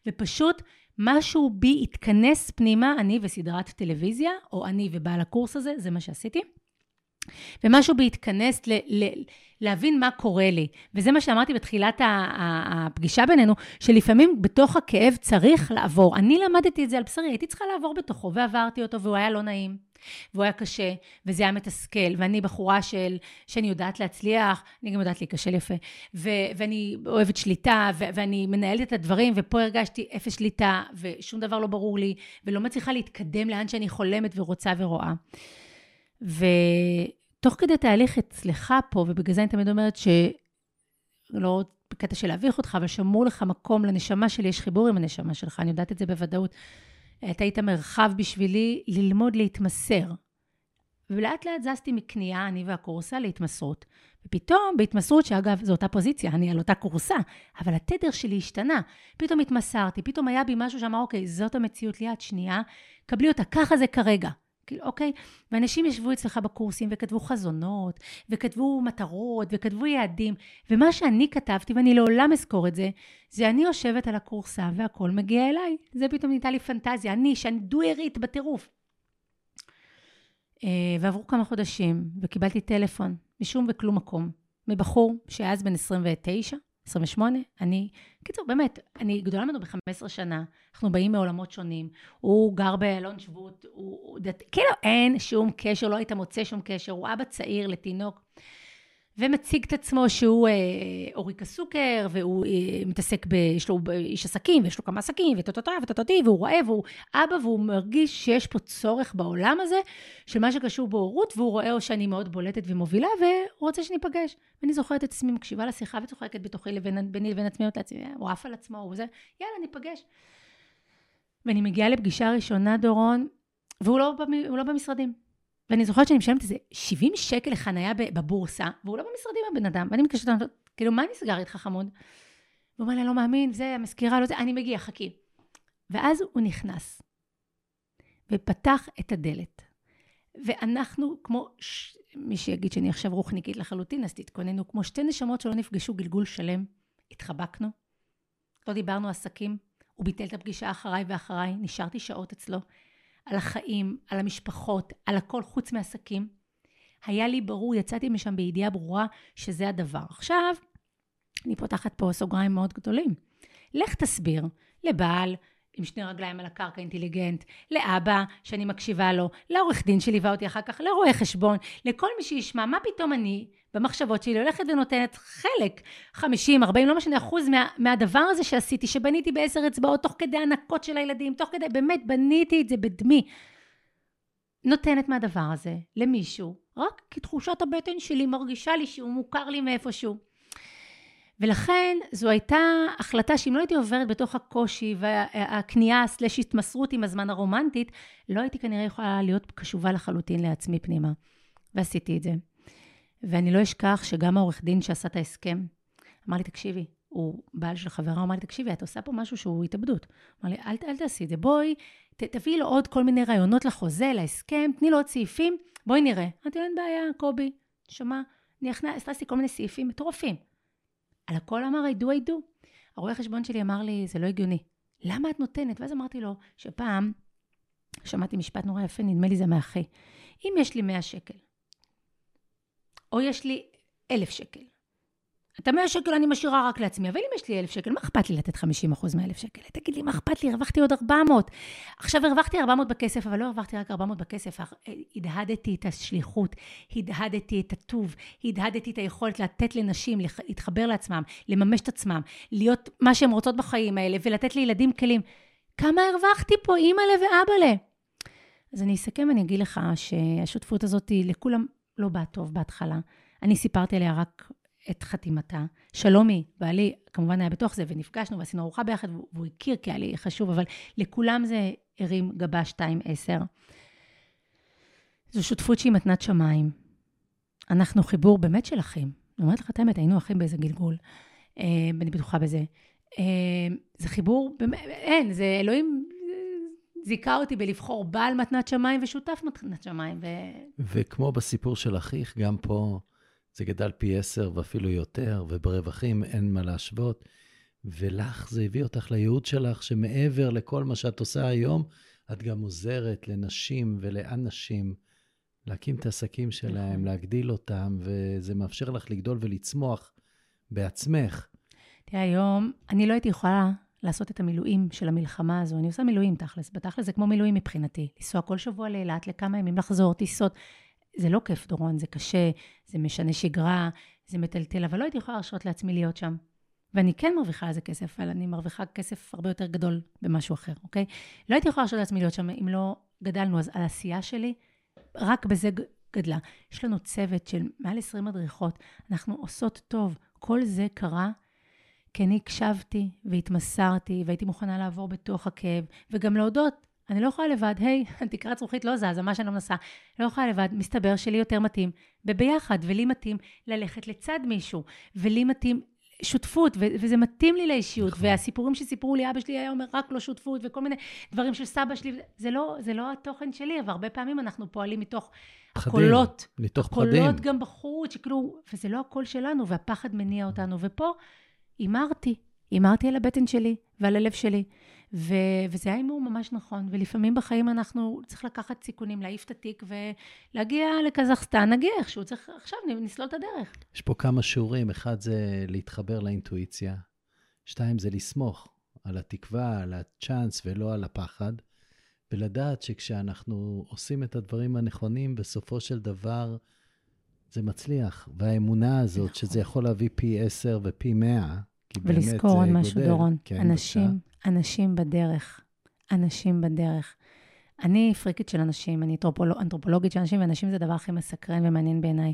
ופשוט משהו בי התכנס פנימה, אני וסדרת טלוויזיה, או אני ובעל הקורס הזה, זה מה שעשיתי. ומשהו בי התכנס ל, ל, להבין מה קורה לי. וזה מה שאמרתי בתחילת הפגישה בינינו, שלפעמים בתוך הכאב צריך לעבור. אני למדתי את זה על בשרי, הייתי צריכה לעבור בתוכו, ועברתי אותו, והוא היה לא נעים. והוא היה קשה, וזה היה מתסכל, ואני בחורה של, שאני יודעת להצליח, אני גם יודעת להיכשל יפה, ו, ואני אוהבת שליטה, ו, ואני מנהלת את הדברים, ופה הרגשתי אפס שליטה, ושום דבר לא ברור לי, ולא מצליחה להתקדם לאן שאני חולמת ורוצה ורואה. ותוך כדי תהליך אצלך פה, ובגלל זה אני תמיד אומרת ש... לא בקטע של להביך אותך, אבל שמור לך מקום לנשמה שלי, יש חיבור עם הנשמה שלך, אני יודעת את זה בוודאות. אתה היית מרחב בשבילי ללמוד להתמסר. ולאט לאט זזתי מכניעה, אני והקורסה, להתמסרות. ופתאום, בהתמסרות, שאגב, זו אותה פוזיציה, אני על אותה קורסה, אבל התדר שלי השתנה. פתאום התמסרתי, פתאום היה בי משהו שאמר, אוקיי, זאת המציאות ליד שנייה, קבלי אותה, ככה זה כרגע. כאילו, אוקיי? ואנשים ישבו אצלך בקורסים וכתבו חזונות, וכתבו מטרות, וכתבו יעדים, ומה שאני כתבתי, ואני לעולם אזכור את זה, זה אני יושבת על הקורסה והכל מגיע אליי. זה פתאום נהייתה לי פנטזיה, אני, שאני דו-ערית בטירוף. אה, ועברו כמה חודשים, וקיבלתי טלפון, משום וכלום מקום, מבחור שאז בן 29, 28, אני, קיצור, באמת, אני גדולה ממנו ב-15 שנה, אנחנו באים מעולמות שונים, הוא גר באלון שבות, הוא, הוא דת... כאילו אין שום קשר, לא היית מוצא שום קשר, הוא אבא צעיר לתינוק. ומציג את עצמו שהוא אה, אוריקה סוכר, והוא אה, מתעסק ב... יש לו איש עסקים, ויש לו כמה עסקים, וטוטוטו וטוטוטי, והוא רואה, והוא אבא, והוא מרגיש שיש פה צורך בעולם הזה, של מה שקשור בהורות, והוא רואה שאני מאוד בולטת ומובילה, והוא רוצה שניפגש. ואני זוכרת את עצמי מקשיבה לשיחה וצוחקת בתוכי לבין, ביני לבין עצמי, הוא עף על עצמו, הוא זה, יאללה, ניפגש. ואני מגיעה לפגישה ראשונה, דורון, והוא לא, לא במשרדים. ואני זוכרת שאני משלמת איזה 70 שקל לחנייה בבורסה, והוא לא במשרדים הבן אדם, ואני מתקשרת, כאילו, מה נסגר איתך חמוד? והוא אומר לי, לא מאמין, זה, המזכירה, לא זה, אני מגיע, חכי. ואז הוא נכנס, ופתח את הדלת, ואנחנו כמו, ש... מי שיגיד שאני עכשיו רוחניקית לחלוטין, אז תתכוננו, כמו שתי נשמות שלא נפגשו גלגול שלם, התחבקנו, לא דיברנו עסקים, הוא ביטל את הפגישה אחריי ואחריי, נשארתי שעות אצלו, על החיים, על המשפחות, על הכל חוץ מעסקים. היה לי ברור, יצאתי משם בידיעה ברורה שזה הדבר. עכשיו, אני פותחת פה סוגריים מאוד גדולים. לך תסביר לבעל עם שני רגליים על הקרקע אינטליגנט, לאבא שאני מקשיבה לו, לעורך דין שליווה אותי אחר כך, לרואה חשבון, לכל מי שישמע, מה פתאום אני במחשבות שלי הולכת ונותנת חלק, 50, 40, לא משנה, אחוז מה, מהדבר הזה שעשיתי, שבניתי בעשר אצבעות, תוך כדי הנקות של הילדים, תוך כדי, באמת, בניתי את זה בדמי. נותנת מהדבר הזה למישהו, רק כי תחושת הבטן שלי מרגישה לי שהוא מוכר לי מאיפשהו. ולכן זו הייתה החלטה שאם לא הייתי עוברת בתוך הקושי והכניעה סלש התמסרות עם הזמן הרומנטית, לא הייתי כנראה יכולה להיות קשובה לחלוטין לעצמי פנימה. ועשיתי את זה. ואני לא אשכח שגם העורך דין שעשה את ההסכם, אמר לי, תקשיבי, הוא בעל של חברה, אמר לי, תקשיבי, את עושה פה משהו שהוא התאבדות. אמר לי, אל, אל תעשי את זה, בואי, ת, תביאי לו עוד כל מיני רעיונות לחוזה, להסכם, תני לו עוד סעיפים, בואי נראה. אמרתי לו, אין בעיה, קובי, שמע, אני הכנסתי כל מיני סעיפים מטורפים. על הכל אמר I do I do. הרואה חשבון שלי אמר לי, זה לא הגיוני. למה את נותנת? ואז אמרתי לו, שפעם שמעתי משפט נורא יפה, נדמה לי זה מאחי. אם יש לי 100 שקל, או יש לי 1,000 שקל, את המאה שקל אני משאירה רק לעצמי, אבל אם יש לי אלף שקל, מה אכפת לי לתת 50 אחוז מהאלף שקל? תגיד לי, מה אכפת לי? הרווחתי עוד 400. עכשיו הרווחתי 400 בכסף, אבל לא הרווחתי רק 400 בכסף, הדהדתי את השליחות, הדהדתי את הטוב, הדהדתי את היכולת לתת לנשים להתחבר לעצמם, לממש את עצמם, להיות מה שהן רוצות בחיים האלה, ולתת לילדים כלים. כמה הרווחתי פה, אימא'לה ואבא'לה? אז אני אסכם, אני אגיד לך שהשותפות הזאת לכולם לא באה טוב בהתחלה. אני סיפרתי עליה רק את חתימתה. שלומי, בעלי, כמובן היה בתוך זה, ונפגשנו ועשינו ארוחה ביחד, והוא הכיר כי היה לי חשוב, אבל לכולם זה הרים גבה 2-10. זו שותפות שהיא מתנת שמיים. אנחנו חיבור באמת של אחים. אני אומרת לך את האמת, היינו אחים באיזה גלגול. אה, אני בטוחה בזה. אה, זה חיבור, אין, זה אלוהים זיכה אותי בלבחור בעל מתנת שמיים ושותף מתנת שמיים. ו...
וכמו בסיפור של אחיך, גם פה זה גדל פי עשר ואפילו יותר, וברווחים אין מה להשוות. ולך זה הביא אותך לייעוד שלך, שמעבר לכל מה שאת עושה היום, את גם עוזרת לנשים ולאנשים להקים את העסקים שלהם, נכון. להגדיל אותם, וזה מאפשר לך לגדול ולצמוח בעצמך.
תראה, היום אני לא הייתי יכולה לעשות את המילואים של המלחמה הזו. אני עושה מילואים תכלס, בתכלס זה כמו מילואים מבחינתי. לנסוע כל שבוע לאילת, לכמה ימים לחזור, טיסות. זה לא כיף, דורון, זה קשה, זה משנה שגרה, זה מטלטל, אבל לא הייתי יכולה להרשות לעצמי להיות שם. ואני כן מרוויחה על זה כסף, אבל אני מרוויחה כסף הרבה יותר גדול במשהו אחר, אוקיי? לא הייתי יכולה להרשות לעצמי להיות שם אם לא גדלנו, אז העשייה שלי, רק בזה גדלה. יש לנו צוות של מעל 20 מדריכות, אנחנו עושות טוב. כל זה קרה כי אני הקשבתי והתמסרתי והייתי מוכנה לעבור בתוך הכאב, וגם להודות אני לא יכולה לבד, היי, hey, [laughs] תקרת זכוכית לא זזה, מה שאני לא מנסה. לא יכולה לבד, מסתבר שלי יותר מתאים בביחד, ולי מתאים ללכת לצד מישהו, ולי מתאים שותפות, ו- וזה מתאים לי לאישיות, נכון. והסיפורים שסיפרו לי, אבא שלי היה אומר רק לא שותפות, וכל מיני דברים של סבא שלי, זה לא, זה לא התוכן שלי, אבל הרבה פעמים אנחנו פועלים מתוך פחדים, הקולות,
מתוך פחדים.
הקולות גם בחוץ, שכאילו, וזה לא הקול שלנו, והפחד מניע אותנו, ופה הימרתי, הימרתי על הבטן שלי ועל הלב שלי. ו- וזה היה הימור ממש נכון. ולפעמים בחיים אנחנו צריך לקחת סיכונים, להעיף את התיק ולהגיע לקזחסטן, נגיע איכשהו, צריך עכשיו נסלול את הדרך.
יש פה כמה שיעורים, אחד זה להתחבר לאינטואיציה, שתיים זה לסמוך על התקווה, על הצ'אנס ולא על הפחד, ולדעת שכשאנחנו עושים את הדברים הנכונים, בסופו של דבר זה מצליח. והאמונה הזאת, נכון. שזה יכול להביא פי עשר ופי מאה,
כי באמת זה גודל. ולזכור עוד משהו, דורון. כן, אנשים. אנשים בדרך. אנשים בדרך. אני פריקית של אנשים, אני אנתרופולוג, אנתרופולוגית של אנשים, ואנשים זה הדבר הכי מסקרן ומעניין בעיניי.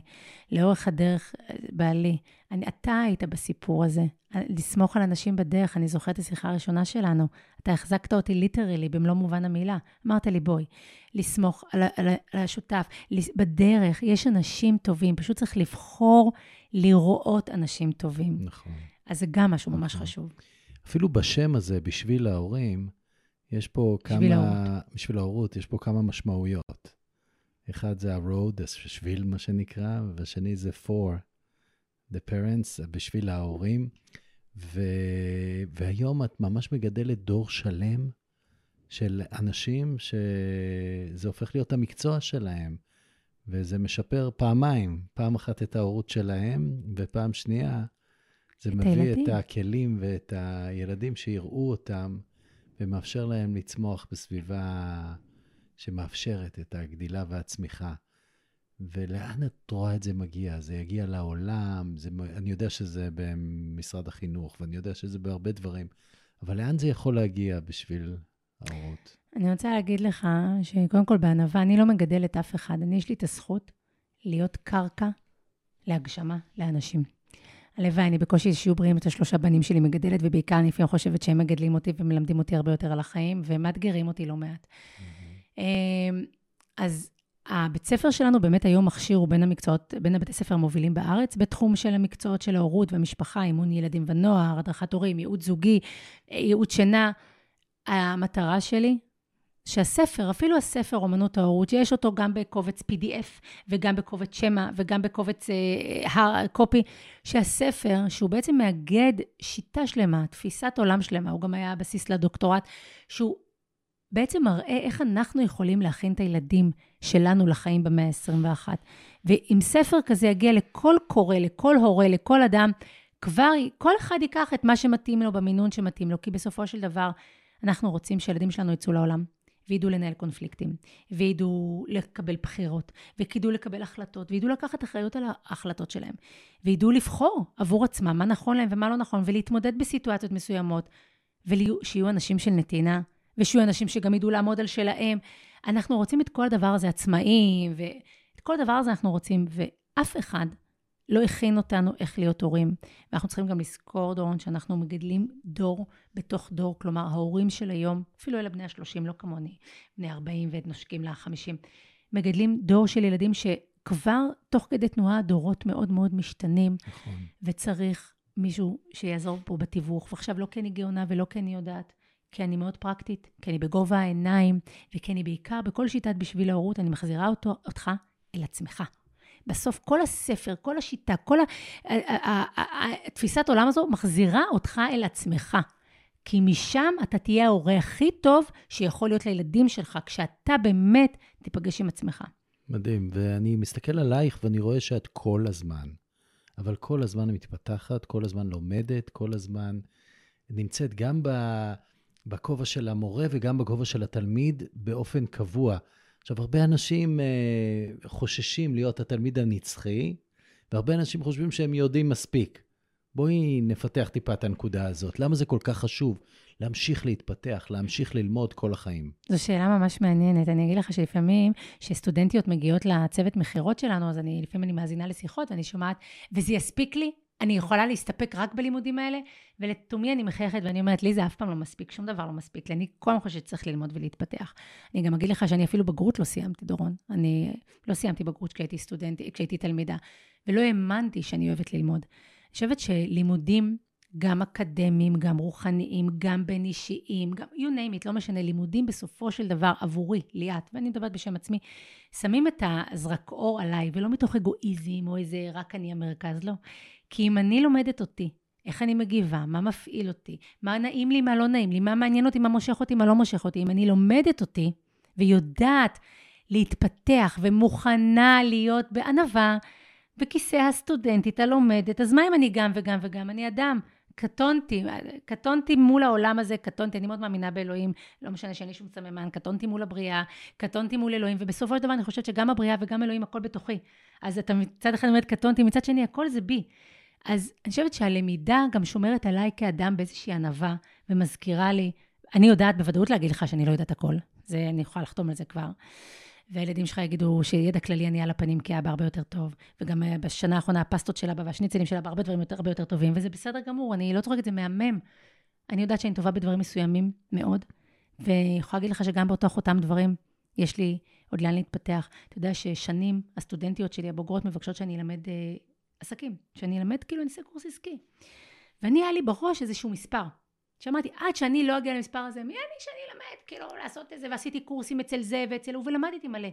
לאורך הדרך, בעלי, אני, אתה היית בסיפור הזה, לסמוך על אנשים בדרך, אני זוכרת את השיחה הראשונה שלנו. אתה החזקת אותי ליטרלי, במלוא מובן המילה. אמרת לי, בואי, לסמוך על, על, על השותף, בדרך, יש אנשים טובים, פשוט צריך לבחור לראות אנשים טובים.
נכון.
אז זה גם משהו ממש נכון. חשוב.
אפילו בשם הזה, בשביל ההורים, יש פה בשביל כמה... ההורות. בשביל ההורות, יש פה כמה משמעויות. אחד זה ה-road, השביל מה שנקרא, והשני זה for the parents, בשביל ההורים. ו... והיום את ממש מגדלת דור שלם של אנשים שזה הופך להיות המקצוע שלהם, וזה משפר פעמיים, פעם אחת את ההורות שלהם, ופעם שנייה, זה מביא הילדים. את הכלים ואת הילדים שיראו אותם, ומאפשר להם לצמוח בסביבה שמאפשרת את הגדילה והצמיחה. ולאן את רואה את זה מגיע? זה יגיע לעולם, זה, אני יודע שזה במשרד החינוך, ואני יודע שזה בהרבה דברים, אבל לאן זה יכול להגיע בשביל ההורות?
אני רוצה להגיד לך שקודם כל בענווה, אני לא מגדלת אף אחד. אני, יש לי את הזכות להיות קרקע להגשמה לאנשים. הלוואי, אני בקושי שיהיו בריאים את השלושה בנים שלי מגדלת, ובעיקר אני לפעמים חושבת שהם מגדלים אותי ומלמדים אותי הרבה יותר על החיים, ומאתגרים אותי לא מעט. Mm-hmm. אז הבית ספר שלנו באמת היום מכשיר הוא בין המקצועות, בין הבתי ספר המובילים בארץ, בתחום של המקצועות של ההורות והמשפחה, אימון ילדים ונוער, הדרכת הורים, ייעוץ זוגי, ייעוץ שינה. המטרה שלי, שהספר, אפילו הספר אומנות ההורות, שיש אותו גם בקובץ PDF וגם בקובץ שמע וגם בקובץ אה, קופי, שהספר, שהוא בעצם מאגד שיטה שלמה, תפיסת עולם שלמה, הוא גם היה הבסיס לדוקטורט, שהוא בעצם מראה איך אנחנו יכולים להכין את הילדים שלנו לחיים במאה ה-21. ואם ספר כזה יגיע לכל קורא, לכל הורה, לכל אדם, כבר כל אחד ייקח את מה שמתאים לו במינון שמתאים לו, כי בסופו של דבר אנחנו רוצים שהילדים שלנו יצאו לעולם. וידעו לנהל קונפליקטים, וידעו לקבל בחירות, וידעו לקבל החלטות, וידעו לקחת אחריות על ההחלטות שלהם, וידעו לבחור עבור עצמם מה נכון להם ומה לא נכון, ולהתמודד בסיטואציות מסוימות, ושיהיו אנשים של נתינה, ושיהיו אנשים שגם ידעו לעמוד על שלהם. אנחנו רוצים את כל הדבר הזה עצמאיים, ואת כל הדבר הזה אנחנו רוצים, ואף אחד לא הכין אותנו איך להיות הורים. ואנחנו צריכים גם לזכור, דורון, שאנחנו מגדלים דור בתוך דור, כלומר, ההורים של היום, אפילו אלה בני ה-30, לא כמוני, בני 40 ונושקים ל-50, מגדלים דור של ילדים שכבר תוך כדי תנועה הדורות מאוד מאוד משתנים, נכון. וצריך מישהו שיעזור פה בתיווך. ועכשיו, לא כי אני גאונה ולא כי אני יודעת, כי אני מאוד פרקטית, כי אני בגובה העיניים, וכי אני בעיקר, בכל שיטת בשביל ההורות, אני מחזירה אותו, אותך אל עצמך. בסוף כל הספר, כל השיטה, כל התפיסת עולם הזו מחזירה אותך אל עצמך. כי משם אתה תהיה ההורה הכי טוב שיכול להיות לילדים שלך, כשאתה באמת תיפגש עם עצמך.
מדהים, ואני מסתכל עלייך ואני רואה שאת כל הזמן, אבל כל הזמן מתפתחת, כל הזמן לומדת, כל הזמן נמצאת גם בכובע של המורה וגם בכובע של התלמיד באופן קבוע. עכשיו, הרבה אנשים אה, חוששים להיות התלמיד הנצחי, והרבה אנשים חושבים שהם יודעים מספיק. בואי נפתח טיפה את הנקודה הזאת. למה זה כל כך חשוב להמשיך להתפתח, להמשיך ללמוד כל החיים?
זו שאלה ממש מעניינת. אני אגיד לך שלפעמים, כשסטודנטיות מגיעות לצוות מכירות שלנו, אז אני, לפעמים אני מאזינה לשיחות ואני שומעת, וזה יספיק לי? אני יכולה להסתפק רק בלימודים האלה, ולתומי אני מחייכת ואני אומרת, לי זה אף פעם לא מספיק, שום דבר לא מספיק לי. אני כל הזמן חושבת שצריך ללמוד ולהתפתח. אני גם אגיד לך שאני אפילו בגרות לא סיימתי, דורון. אני לא סיימתי בגרות כשהייתי סטודנטית, כשהייתי תלמידה, ולא האמנתי שאני אוהבת ללמוד. אני חושבת שלימודים, גם אקדמיים, גם רוחניים, גם בין אישיים, גם you name it, לא משנה, לימודים בסופו של דבר עבורי, ליאת, ואני מדברת בשם עצמי, שמים את הזרקאור עליי, ולא מתוך אגואיזם או איזה רק אני המרכז, לא. כי אם אני לומדת אותי, איך אני מגיבה, מה מפעיל אותי, מה נעים לי, מה לא נעים לי, מה מעניין אותי, מה מושך אותי, מה לא מושך אותי, אם אני לומדת אותי ויודעת להתפתח ומוכנה להיות בענווה בכיסא הסטודנטית הלומדת, אז מה אם אני גם וגם וגם? אני אדם. קטונתי, קטונתי מול העולם הזה, קטונתי, אני מאוד מאמינה באלוהים, לא משנה שאין לי שום סממן, קטונתי מול הבריאה, קטונתי מול אלוהים, ובסופו של דבר אני חושבת שגם הבריאה וגם אלוהים, הכל בתוכי. אז אתה מצד אחד אומרת קטונתי, מצד שני, הכל זה בי. אז אני חושבת שהלמידה גם שומרת עליי כאדם באיזושהי ענווה, ומזכירה לי, אני יודעת בוודאות להגיד לך שאני לא יודעת הכל, זה, אני יכולה לחתום על זה כבר. והילדים שלך יגידו שידע כללי אני על הפנים כי אבא הרבה יותר טוב. וגם אה, בשנה האחרונה הפסטות של אבא והשניצלים של אבא הרבה דברים יותר, הרבה יותר טובים, וזה בסדר גמור, אני לא צוחקת, זה מהמם. אני יודעת שאני טובה בדברים מסוימים מאוד, ואני יכולה להגיד לך שגם באותו אותם דברים יש לי עוד לאן להתפתח. אתה יודע ששנים הסטודנטיות שלי, הבוגרות, מבקשות שאני אלמד אה, עסקים, שאני אלמד כאילו אני אעשה קורס עסקי. ואני, היה לי בראש איזשהו מספר. שאמרתי, עד שאני לא אגיע למספר הזה, מי אני שאני אלמד, כאילו, לעשות את זה, ועשיתי קורסים אצל זה ואצל הוא, ולמדתי מלא.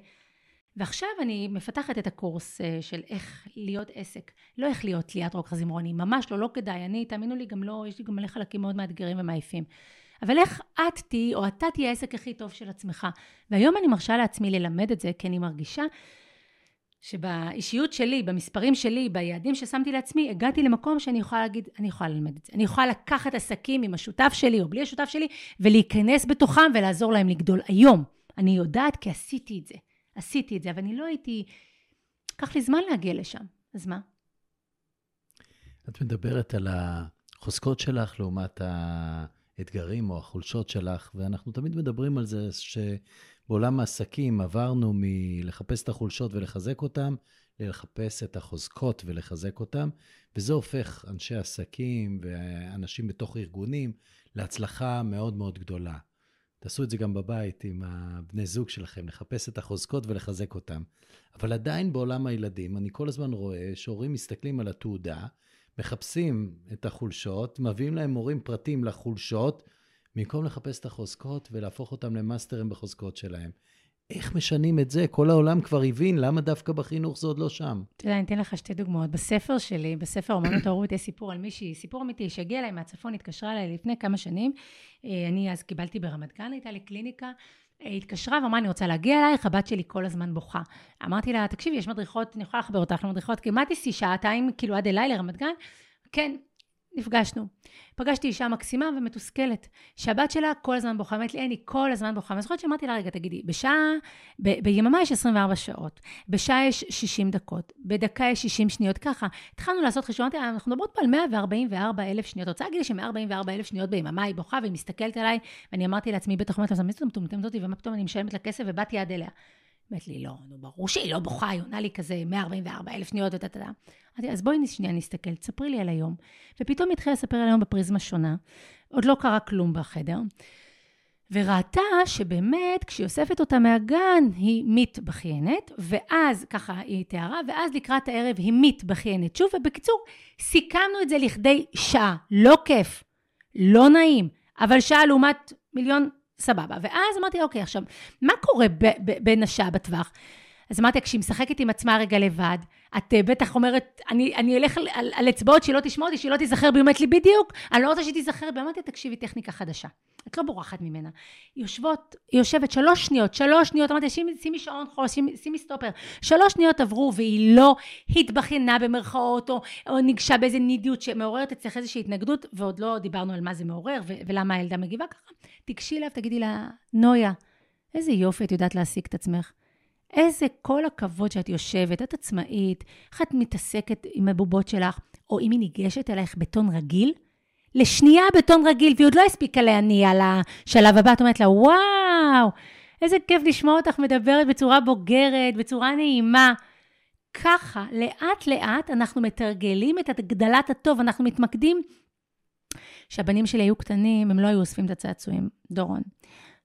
ועכשיו אני מפתחת את הקורס אה, של איך להיות עסק. לא איך להיות ליאת רוק חזימרוני, ממש לא, לא כדאי. אני, תאמינו לי, גם לא, יש לי גם מלא חלקים מאוד מאתגרים ומעייפים. אבל איך את תהיי, או אתה תהיה העסק הכי טוב של עצמך. והיום אני מרשה לעצמי ללמד את זה, כי אני מרגישה שבאישיות שלי, במספרים שלי, ביעדים ששמתי לעצמי, הגעתי למקום שאני יכולה להגיד, אני יכולה ללמד את זה. אני יכולה לקחת עסקים עם השותף שלי או בלי השותף שלי, ולהיכנס בתוכם ולעזור להם לגדול. היום, אני יודעת כי עשיתי את זה. עשיתי את זה, אבל אני לא הייתי... לקח לי זמן להגיע לשם, אז מה?
את מדברת על החוזקות שלך לעומת האתגרים או החולשות שלך, ואנחנו תמיד מדברים על זה שבעולם העסקים עברנו מלחפש את החולשות ולחזק אותם, ללחפש את החוזקות ולחזק אותם, וזה הופך אנשי עסקים ואנשים בתוך ארגונים להצלחה מאוד מאוד גדולה. תעשו את זה גם בבית עם הבני זוג שלכם, לחפש את החוזקות ולחזק אותם. אבל עדיין בעולם הילדים, אני כל הזמן רואה שהורים מסתכלים על התעודה, מחפשים את החולשות, מביאים להם מורים פרטיים לחולשות, במקום לחפש את החוזקות ולהפוך אותם למאסטרים בחוזקות שלהם. איך משנים את זה? כל העולם כבר הבין, למה דווקא בחינוך זה עוד לא שם?
אתה יודע, אני אתן לך שתי דוגמאות. בספר שלי, בספר אומנות [coughs] ההורות, יש סיפור על מישהי, סיפור אמיתי, שהגיע אליי מהצפון, התקשרה אליי לפני כמה שנים. אה, אני אז קיבלתי ברמת גן, הייתה לי קליניקה. אה, התקשרה ואמרה, אני רוצה להגיע אלייך, הבת שלי כל הזמן בוכה. אמרתי לה, תקשיבי, יש מדריכות, אני יכולה לחבר אותך למדריכות, מה תיסעי שעתיים, כאילו עד אליי לרמת גן? כן, נפגשנו. פגשתי אישה מקסימה ומתוסכלת, שהבת שלה כל הזמן בוכה, אמרת לי, אין, היא כל הזמן בוכה. ואני זוכרת שאמרתי לה, רגע, תגידי, בשעה, ב, ביממה יש 24 שעות, בשעה יש 60 דקות, בדקה יש 60 שניות, ככה. התחלנו לעשות חישוב, אמרתי לה, אנחנו מדברות פה על 144 אלף שניות. רוצה להגיד לי ש-144 אלף שניות ביממה היא בוכה והיא מסתכלת עליי, ואני אמרתי לעצמי, בטח אומרת לה, זאת מטומטמת אותי, ומה פתאום אני משלמת לה כסף ובאתי עד אליה. אומרת לי, לא, נו, ברור שהיא לא בוכה, היא עונה לי כזה 144 אלף שניות וטה טה טה. אמרתי, אז בואי שנייה נסתכל, תספרי לי על היום. ופתאום התחילה לספר על היום בפריזמה שונה. עוד לא קרה כלום בחדר. וראתה שבאמת, כשהיא אוספת אותה מהגן, היא מתבכיינת, ואז, ככה היא תיארה, ואז לקראת הערב היא מתבכיינת שוב, ובקיצור, סיכמנו את זה לכדי שעה. לא כיף, לא נעים, אבל שעה לעומת מיליון סבבה. ואז אמרתי, אוקיי, עכשיו, מה קורה בין השעה בטווח? אז אמרתי, כשהיא משחקת עם עצמה רגע לבד, את אה, בטח אומרת, אני, אני אלך על, על, על אצבעות שהיא לא תשמע אותי, שהיא לא תיזכר בי, אומרת לי, בדיוק, אני לא רוצה שהיא תיזכר בי. אמרתי, תקשיבי, טכניקה חדשה. את לא בורחת ממנה. יושבות, יושבת שלוש שניות, שלוש שניות, אמרתי, שימי, שימי שעון חול, שימי, שימי סטופר. שלוש שניות עברו, והיא לא התבכיינה במרכאות, או, או ניגשה באיזה נידיות שמעוררת אצלך איזושהי התנגדות, ועוד לא דיברנו על מה זה מעורר, ו- ולמה הילדה מגיבה ככה. תיגשי אליו, תגידי לה, נויה, איזה יופי את יודעת להעסיק את עצמך. איזה כל הכבוד שאת יושבת, את עצמאית, איך את מתעסקת עם הבובות שלך, או אם היא ניגשת אלייך בטון רגיל, לשנייה בטון רגיל, והיא עוד לא הספיקה להניע לשלב הבא, את אומרת לה, וואו, איזה כיף לשמוע אותך מדברת בצורה בוגרת, בצורה נעימה. ככה, לאט-לאט אנחנו מתרגלים את הגדלת הטוב, אנחנו מתמקדים. כשהבנים שלי היו קטנים, הם לא היו אוספים את הצעצועים, דורון.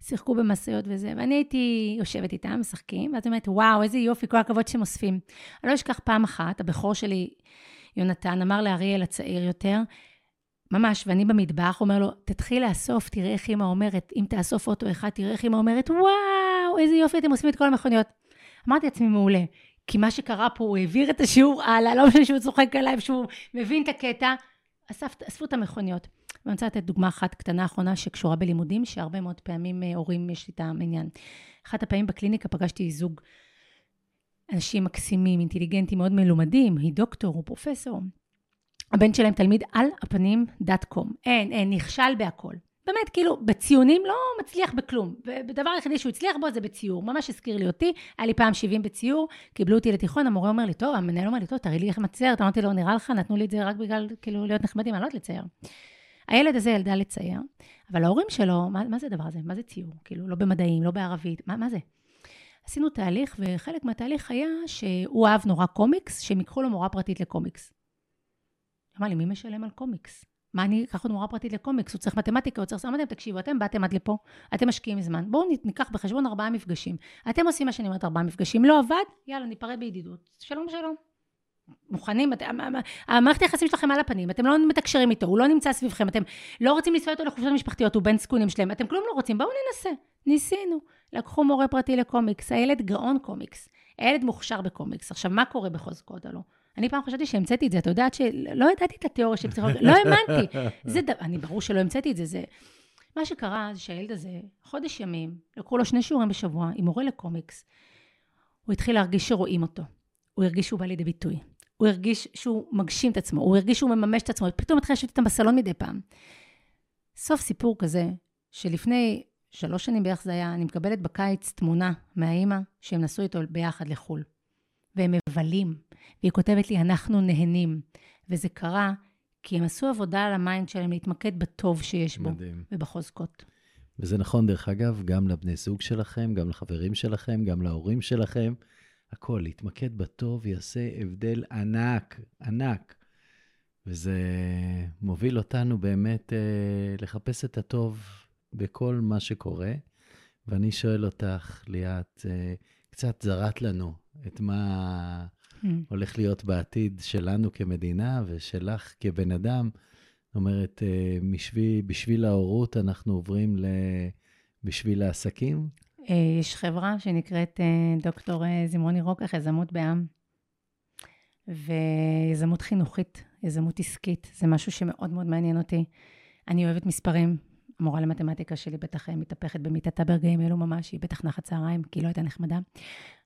שיחקו במשאיות וזה, ואני הייתי יושבת איתם, משחקים, ואת אומרת, וואו, איזה יופי, כל הכבוד שהם אוספים. אני לא אשכח פעם אחת, הבכור שלי, יונתן, אמר לאריאל הצעיר יותר, ממש, ואני במטבח, אומר לו, תתחיל לאסוף, תראה איך אמא אומרת, אם תאסוף אוטו אחד, תראה איך אמא אומרת, וואו, איזה יופי, אתם אוספים את כל המכוניות. אמרתי לעצמי, מעולה. כי מה שקרה פה, הוא העביר את השיעור הלאה, לא משנה שהוא צוחק עליי, שהוא מבין את הקטע, אסף, אספו את המכוניות. ואני רוצה לתת דוגמה אחת קטנה אחרונה שקשורה בלימודים, שהרבה מאוד פעמים אה, הורים יש איתם עניין. אחת הפעמים בקליניקה פגשתי זוג אנשים מקסימים, אינטליגנטים, מאוד מלומדים, היא דוקטור, הוא פרופסור. הבן שלהם תלמיד על הפנים דאט קום. אין, אין, נכשל בהכל. באמת, כאילו, בציונים לא מצליח בכלום. ובדבר היחידי שהוא הצליח בו זה בציור. ממש הזכיר לי אותי, היה לי פעם 70 בציור, קיבלו אותי לתיכון, המורה אומר לי, טוב, המנהל אומר לי, טוב, תראי לי איך מציירת. אמרתי לו, נראה לך, נתנו לי את זה רק בגלל, כאילו, להיות נחמדים, אני לא יודעת לצייר. הילד הזה ילדה לצייר, אבל ההורים שלו, מה, מה זה הדבר הזה? מה זה ציור? כאילו, לא במדעים, לא בערבית, מה, מה זה? עשינו תהליך, וחלק מהתהליך היה שהוא אהב נורא קומיקס, שהם ייקחו לו מורה פרטית לקומיקס. אמר לי, מי משלם על קומיקס? מה אני אקח עוד מורה פרטית לקומיקס? הוא צריך מתמטיקה, הוא צריך... אמרתי להם, תקשיבו, אתם באתם עד לפה, אתם משקיעים זמן, בואו ניקח בחשבון ארבעה מפגשים. אתם עושים מה שאני אומרת, ארבעה מפגשים. לא עבד, יאללה, ניפרד בידידות. שלום, שלום. מוכנים, את, המערכת היחסים שלכם על הפנים, אתם לא מתקשרים איתו, הוא לא נמצא סביבכם, אתם לא רוצים לנסוע איתו לחופשות המשפחתיות, הוא בן זקונים שלהם, אתם כלום לא רוצים, בואו ננסה. ניסינו. לקחו מורה פרטי לקומיקס, הילד גאון קומיקס. הילד מוכשר בקומיקס. עכשיו, מה קורה בחוזקות הלא? אני פעם חשבתי שהמצאתי את זה, אתה יודעת שלא ידעתי את התיאוריה של פסיכולוגיה, לא האמנתי. [laughs] זה דבר, אני, ברור שלא המצאתי את זה, זה... מה שקרה זה שהילד הזה, חודש ימים, לקחו לו שני שיעורים בשבוע עם מורה לקומיקס. הוא התחיל להרגיש שרואים אותו. הוא הרגיש שהוא בא לידי ביטוי. הוא הרגיש שהוא מגשים את עצמו, הוא הרגיש שהוא מממש את עצמו, פתאום התחיל לשבת איתם בסלון מדי פעם. סוף סיפור כזה, שלפני שלוש שנים בערך זה היה, אני מקבלת בקיץ תמונה מהאימא שהם נסעו איתו ביחד לחו"ל. והם מבלים, והיא כותבת לי, אנחנו נהנים. וזה קרה כי הם עשו עבודה על ה mind שלהם להתמקד בטוב שיש בו, מדהים. ובחוזקות.
וזה נכון, דרך אגב, גם לבני זוג שלכם, גם לחברים שלכם, גם להורים שלכם. הכל, להתמקד בטוב יעשה הבדל ענק, ענק. וזה מוביל אותנו באמת אה, לחפש את הטוב בכל מה שקורה. ואני שואל אותך, ליאת, אה, קצת זרעת לנו את מה mm. הולך להיות בעתיד שלנו כמדינה ושלך כבן אדם. זאת אומרת, אה, בשביל, בשביל ההורות אנחנו עוברים ל... בשביל העסקים?
אה, יש חברה שנקראת אה, דוקטור זמרוני רוקח, יזמות בעם. ויזמות חינוכית, יזמות עסקית, זה משהו שמאוד מאוד מעניין אותי. אני אוהבת מספרים, המורה למתמטיקה שלי בטח מתהפכת במיטתה ברגעים אלו ממש, היא בטח נחת צהריים, כי היא לא הייתה נחמדה.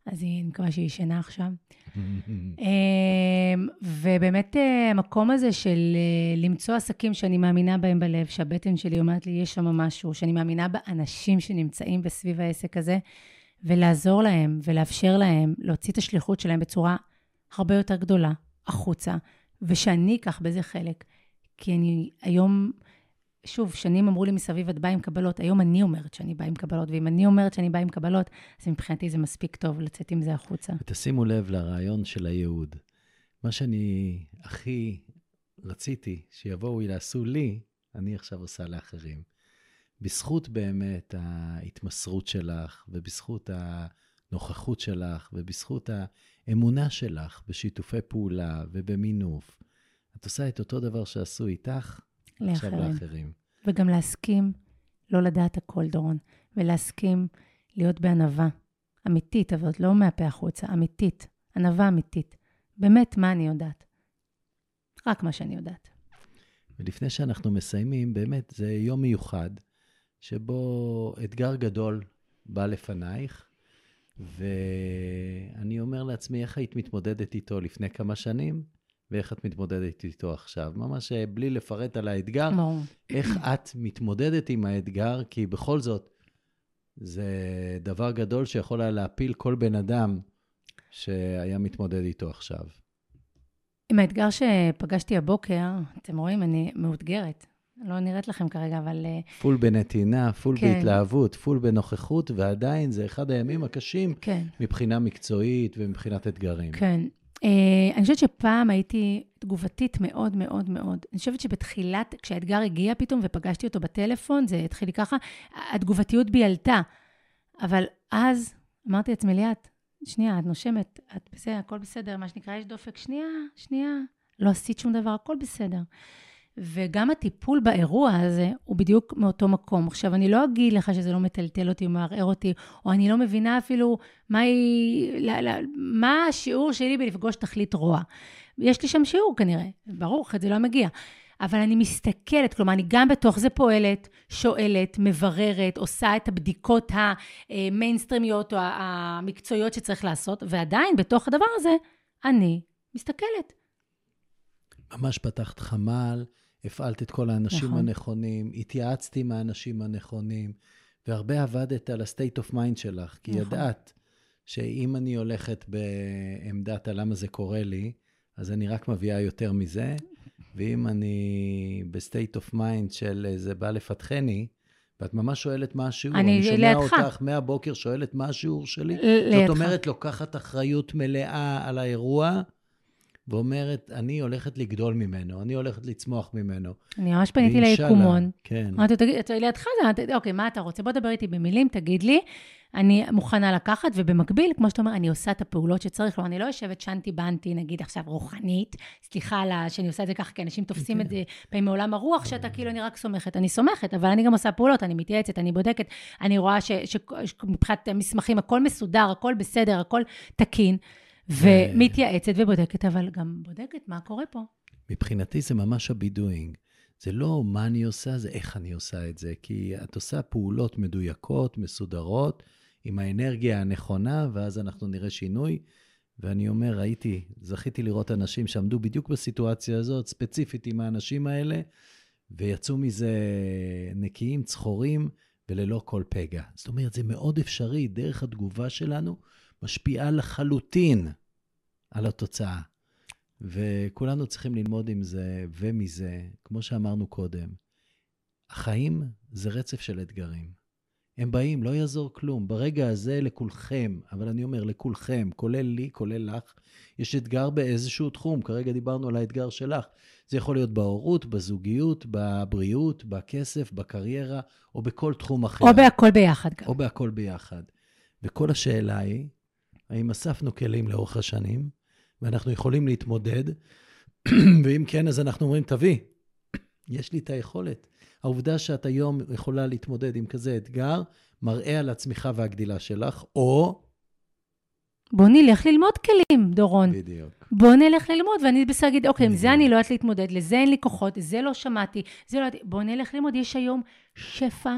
אז אני מקווה שהיא ישנה עכשיו. [laughs] אמ, ובאמת אה, המקום הזה של אה, למצוא עסקים שאני מאמינה בהם בלב, שהבטן שלי אומרת לי, יש שם משהו, שאני מאמינה באנשים שנמצאים בסביב העסק הזה, ולעזור להם ולאפשר להם להוציא את השליחות שלהם בצורה הרבה יותר גדולה, החוצה, ושאני אקח בזה חלק. כי אני היום... שוב, שנים אמרו לי מסביב, את באה עם קבלות, היום אני אומרת שאני באה עם קבלות, ואם אני אומרת שאני באה עם קבלות, אז מבחינתי זה מספיק טוב לצאת עם זה החוצה.
ותשימו לב לרעיון של הייעוד. מה שאני הכי רציתי שיבואו יעשו לי, אני עכשיו עושה לאחרים. בזכות באמת ההתמסרות שלך, ובזכות הנוכחות שלך, ובזכות האמונה שלך בשיתופי פעולה ובמינוף, את עושה את אותו דבר שעשו איתך, לאחרים. עכשיו לאחרים.
וגם להסכים לא לדעת הכל, דורון, ולהסכים להיות בענווה אמיתית, אבל לא מהפה החוצה, אמיתית, ענווה אמיתית. באמת, מה אני יודעת? רק מה שאני יודעת.
ולפני שאנחנו מסיימים, באמת, זה יום מיוחד, שבו אתגר גדול בא לפנייך, ואני אומר לעצמי, איך היית מתמודדת איתו לפני כמה שנים? ואיך את מתמודדת איתו עכשיו. ממש אה, בלי לפרט על האתגר, איך את מתמודדת עם האתגר, כי בכל זאת, זה דבר גדול שיכול היה להפיל כל בן אדם שהיה מתמודד איתו עכשיו.
עם האתגר שפגשתי הבוקר, אתם רואים, אני מאותגרת. לא נראית לכם כרגע, אבל... אה,
full בנתינה, full כן. בהתלהבות, full בנוכחות, ועדיין זה אחד הימים הקשים כן. מבחינה מקצועית ומבחינת אתגרים.
כן. Uh, אני חושבת שפעם הייתי תגובתית מאוד מאוד מאוד. אני חושבת שבתחילת, כשהאתגר הגיע פתאום ופגשתי אותו בטלפון, זה התחיל לי ככה, התגובתיות בי עלתה. אבל אז אמרתי לעצמי, ליאת, שנייה, את נושמת, את בסדר, הכל בסדר, מה שנקרא, יש דופק, שנייה, שנייה, לא עשית שום דבר, הכל בסדר. וגם הטיפול באירוע הזה הוא בדיוק מאותו מקום. עכשיו, אני לא אגיד לך שזה לא מטלטל אותי או מערער אותי, או אני לא מבינה אפילו מהי, לא, לא, מה השיעור שלי בלפגוש תכלית רוע. יש לי שם שיעור כנראה, ברור, אחרת זה לא מגיע. אבל אני מסתכלת, כלומר, אני גם בתוך זה פועלת, שואלת, מבררת, עושה את הבדיקות המיינסטרימיות או המקצועיות שצריך לעשות, ועדיין, בתוך הדבר הזה, אני מסתכלת.
ממש פתחת חמ"ל, הפעלת את כל האנשים נכון. הנכונים, התייעצת עם האנשים הנכונים, והרבה עבדת על ה-state of mind שלך, כי נכון. ידעת שאם אני הולכת בעמדת הלמה זה קורה לי, אז אני רק מביאה יותר מזה, ואם אני ב-state of mind של זה בא לפתחני, ואת ממש שואלת מה השיעור. אני, אני שומע לידך. אותך מהבוקר שואלת מה השיעור שלי. לידך. זאת אומרת, לוקחת אחריות מלאה על האירוע, ואומרת, אני הולכת לגדול ממנו, אני הולכת לצמוח ממנו.
אני ממש פניתי ליקומון.
כן.
אמרתי, תגיד, אתה לידך זה, אוקיי, מה אתה רוצה? בוא דבר איתי במילים, תגיד לי. אני מוכנה לקחת, ובמקביל, כמו שאתה אומר, אני עושה את הפעולות שצריך. כלומר, אני לא יושבת שנטי בנטי, נגיד עכשיו רוחנית, סליחה על שאני עושה את זה ככה, כי אנשים תופסים את זה פעמים מעולם הרוח, שאתה כאילו, אני רק סומכת. אני סומכת, אבל אני גם עושה פעולות, אני מתייעצת, אני בודקת, אני רואה שמבחינת מסמכים, הכל מסודר, הכל בסדר, הכל תקין, ומתייעצת ובודקת, אבל גם בודקת מה קורה פה.
מבחינתי זה ממש הבידואינג. זה לא מה אני עושה, זה איך אני עושה את זה. כי את עושה פעולות מדויקות, מסודרות, עם האנרגיה הנכונה, ואז אנחנו נראה שינוי. ואני אומר, ראיתי, זכיתי לראות אנשים שעמדו בדיוק בסיטואציה הזאת, ספציפית עם האנשים האלה, ויצאו מזה נקיים, צחורים, וללא כל פגע. זאת אומרת, זה מאוד אפשרי, דרך התגובה שלנו משפיעה לחלוטין על התוצאה. וכולנו צריכים ללמוד עם זה ומזה, כמו שאמרנו קודם. החיים זה רצף של אתגרים. הם באים, לא יעזור כלום. ברגע הזה לכולכם, אבל אני אומר לכולכם, כולל לי, כולל לך, יש אתגר באיזשהו תחום. כרגע דיברנו על האתגר שלך. זה יכול להיות בהורות, בזוגיות, בבריאות, בכסף, בקריירה, או בכל תחום אחר.
או בהכל ביחד גם.
או בהכל ביחד. וכל השאלה היא, האם אספנו כלים לאורך השנים, ואנחנו יכולים להתמודד, ואם כן, אז אנחנו אומרים, תביא, יש לי את היכולת. העובדה שאת היום יכולה להתמודד עם כזה אתגר, מראה על הצמיחה והגדילה שלך, או...
בוא נלך ללמוד כלים, דורון.
בדיוק.
בוא נלך ללמוד, ואני בסדר להגיד, אוקיי, עם זה. אני לא יודעת להתמודד, לזה אין לי כוחות, זה לא שמעתי, זה לא ידעתי, בוא נלך ללמוד. יש היום שפע,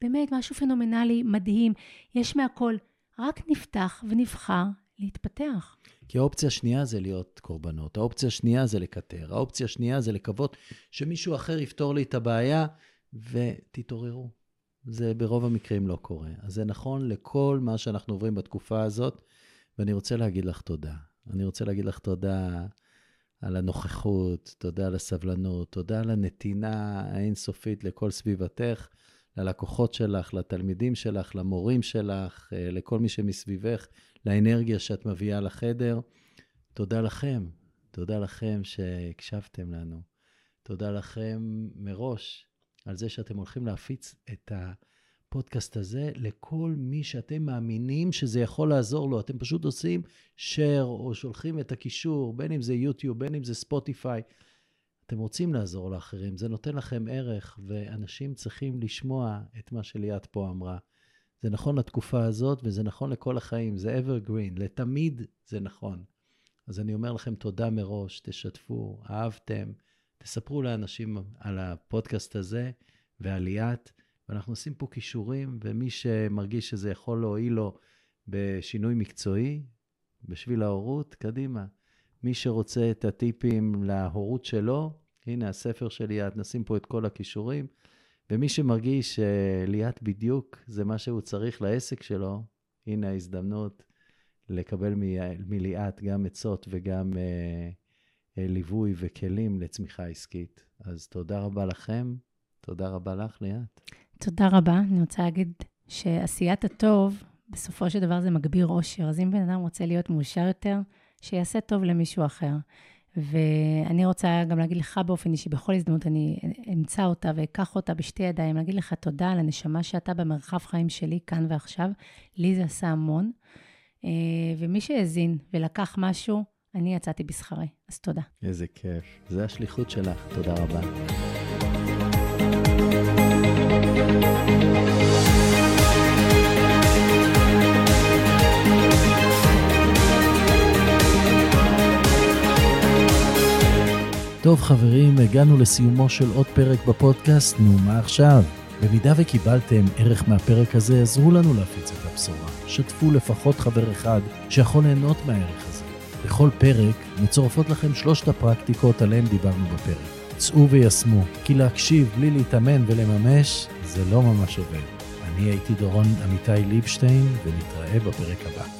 באמת משהו פנומנלי, מדהים, יש מהכל. רק נפתח ונבחר להתפתח.
כי האופציה השנייה זה להיות קורבנות, האופציה השנייה זה לקטר, האופציה השנייה זה לקוות שמישהו אחר יפתור לי את הבעיה, ותתעוררו. זה ברוב המקרים לא קורה. אז זה נכון לכל מה שאנחנו עוברים בתקופה הזאת, ואני רוצה להגיד לך תודה. אני רוצה להגיד לך תודה על הנוכחות, תודה על הסבלנות, תודה על הנתינה האינסופית לכל סביבתך, ללקוחות שלך, לתלמידים שלך, למורים שלך, אה, לכל מי שמסביבך, לאנרגיה שאת מביאה לחדר. תודה לכם, תודה לכם שהקשבתם לנו. תודה לכם מראש על זה שאתם הולכים להפיץ את הפודקאסט הזה לכל מי שאתם מאמינים שזה יכול לעזור לו. אתם פשוט עושים share או שולחים את הקישור, בין אם זה יוטיוב, בין אם זה ספוטיפיי. אתם רוצים לעזור לאחרים, זה נותן לכם ערך, ואנשים צריכים לשמוע את מה שליאת פה אמרה. זה נכון לתקופה הזאת, וזה נכון לכל החיים, זה evergreen, לתמיד זה נכון. אז אני אומר לכם תודה מראש, תשתפו, אהבתם, תספרו לאנשים על הפודקאסט הזה ועל ליאת, ואנחנו עושים פה כישורים, ומי שמרגיש שזה יכול להועיל לו בשינוי מקצועי, בשביל ההורות, קדימה. מי שרוצה את הטיפים להורות שלו, הנה הספר של ליאת, נשים פה את כל הכישורים. ומי שמרגיש שליאת בדיוק זה מה שהוא צריך לעסק שלו, הנה ההזדמנות לקבל מליאת גם עצות וגם אה, אה, ליווי וכלים לצמיחה עסקית. אז תודה רבה לכם, תודה רבה לך, ליאת.
תודה רבה. אני רוצה להגיד שעשיית הטוב, בסופו של דבר זה מגביר אושר. אז אם בן אדם רוצה להיות מאושר יותר, שיעשה טוב למישהו אחר. ואני רוצה גם להגיד לך באופן אישי, בכל הזדמנות אני אמצא אותה ואקח אותה בשתי ידיים, להגיד לך תודה על הנשמה שאתה במרחב חיים שלי כאן ועכשיו. לי זה עשה המון. אה, ומי שהאזין ולקח משהו, אני יצאתי בשכרי. אז תודה.
איזה כיף. זה השליחות שלך, תודה רבה. טוב חברים, הגענו לסיומו של עוד פרק בפודקאסט, נו מה עכשיו? במידה וקיבלתם ערך מהפרק הזה, עזרו לנו להפיץ את הבשורה. שתפו לפחות חבר אחד שיכול ליהנות מהערך הזה. בכל פרק מצורפות לכם שלושת הפרקטיקות עליהן דיברנו בפרק. צאו ויישמו, כי להקשיב בלי להתאמן ולממש, זה לא ממש עובד. אני הייתי דורון עמיתי ליבשטיין, ונתראה בפרק הבא.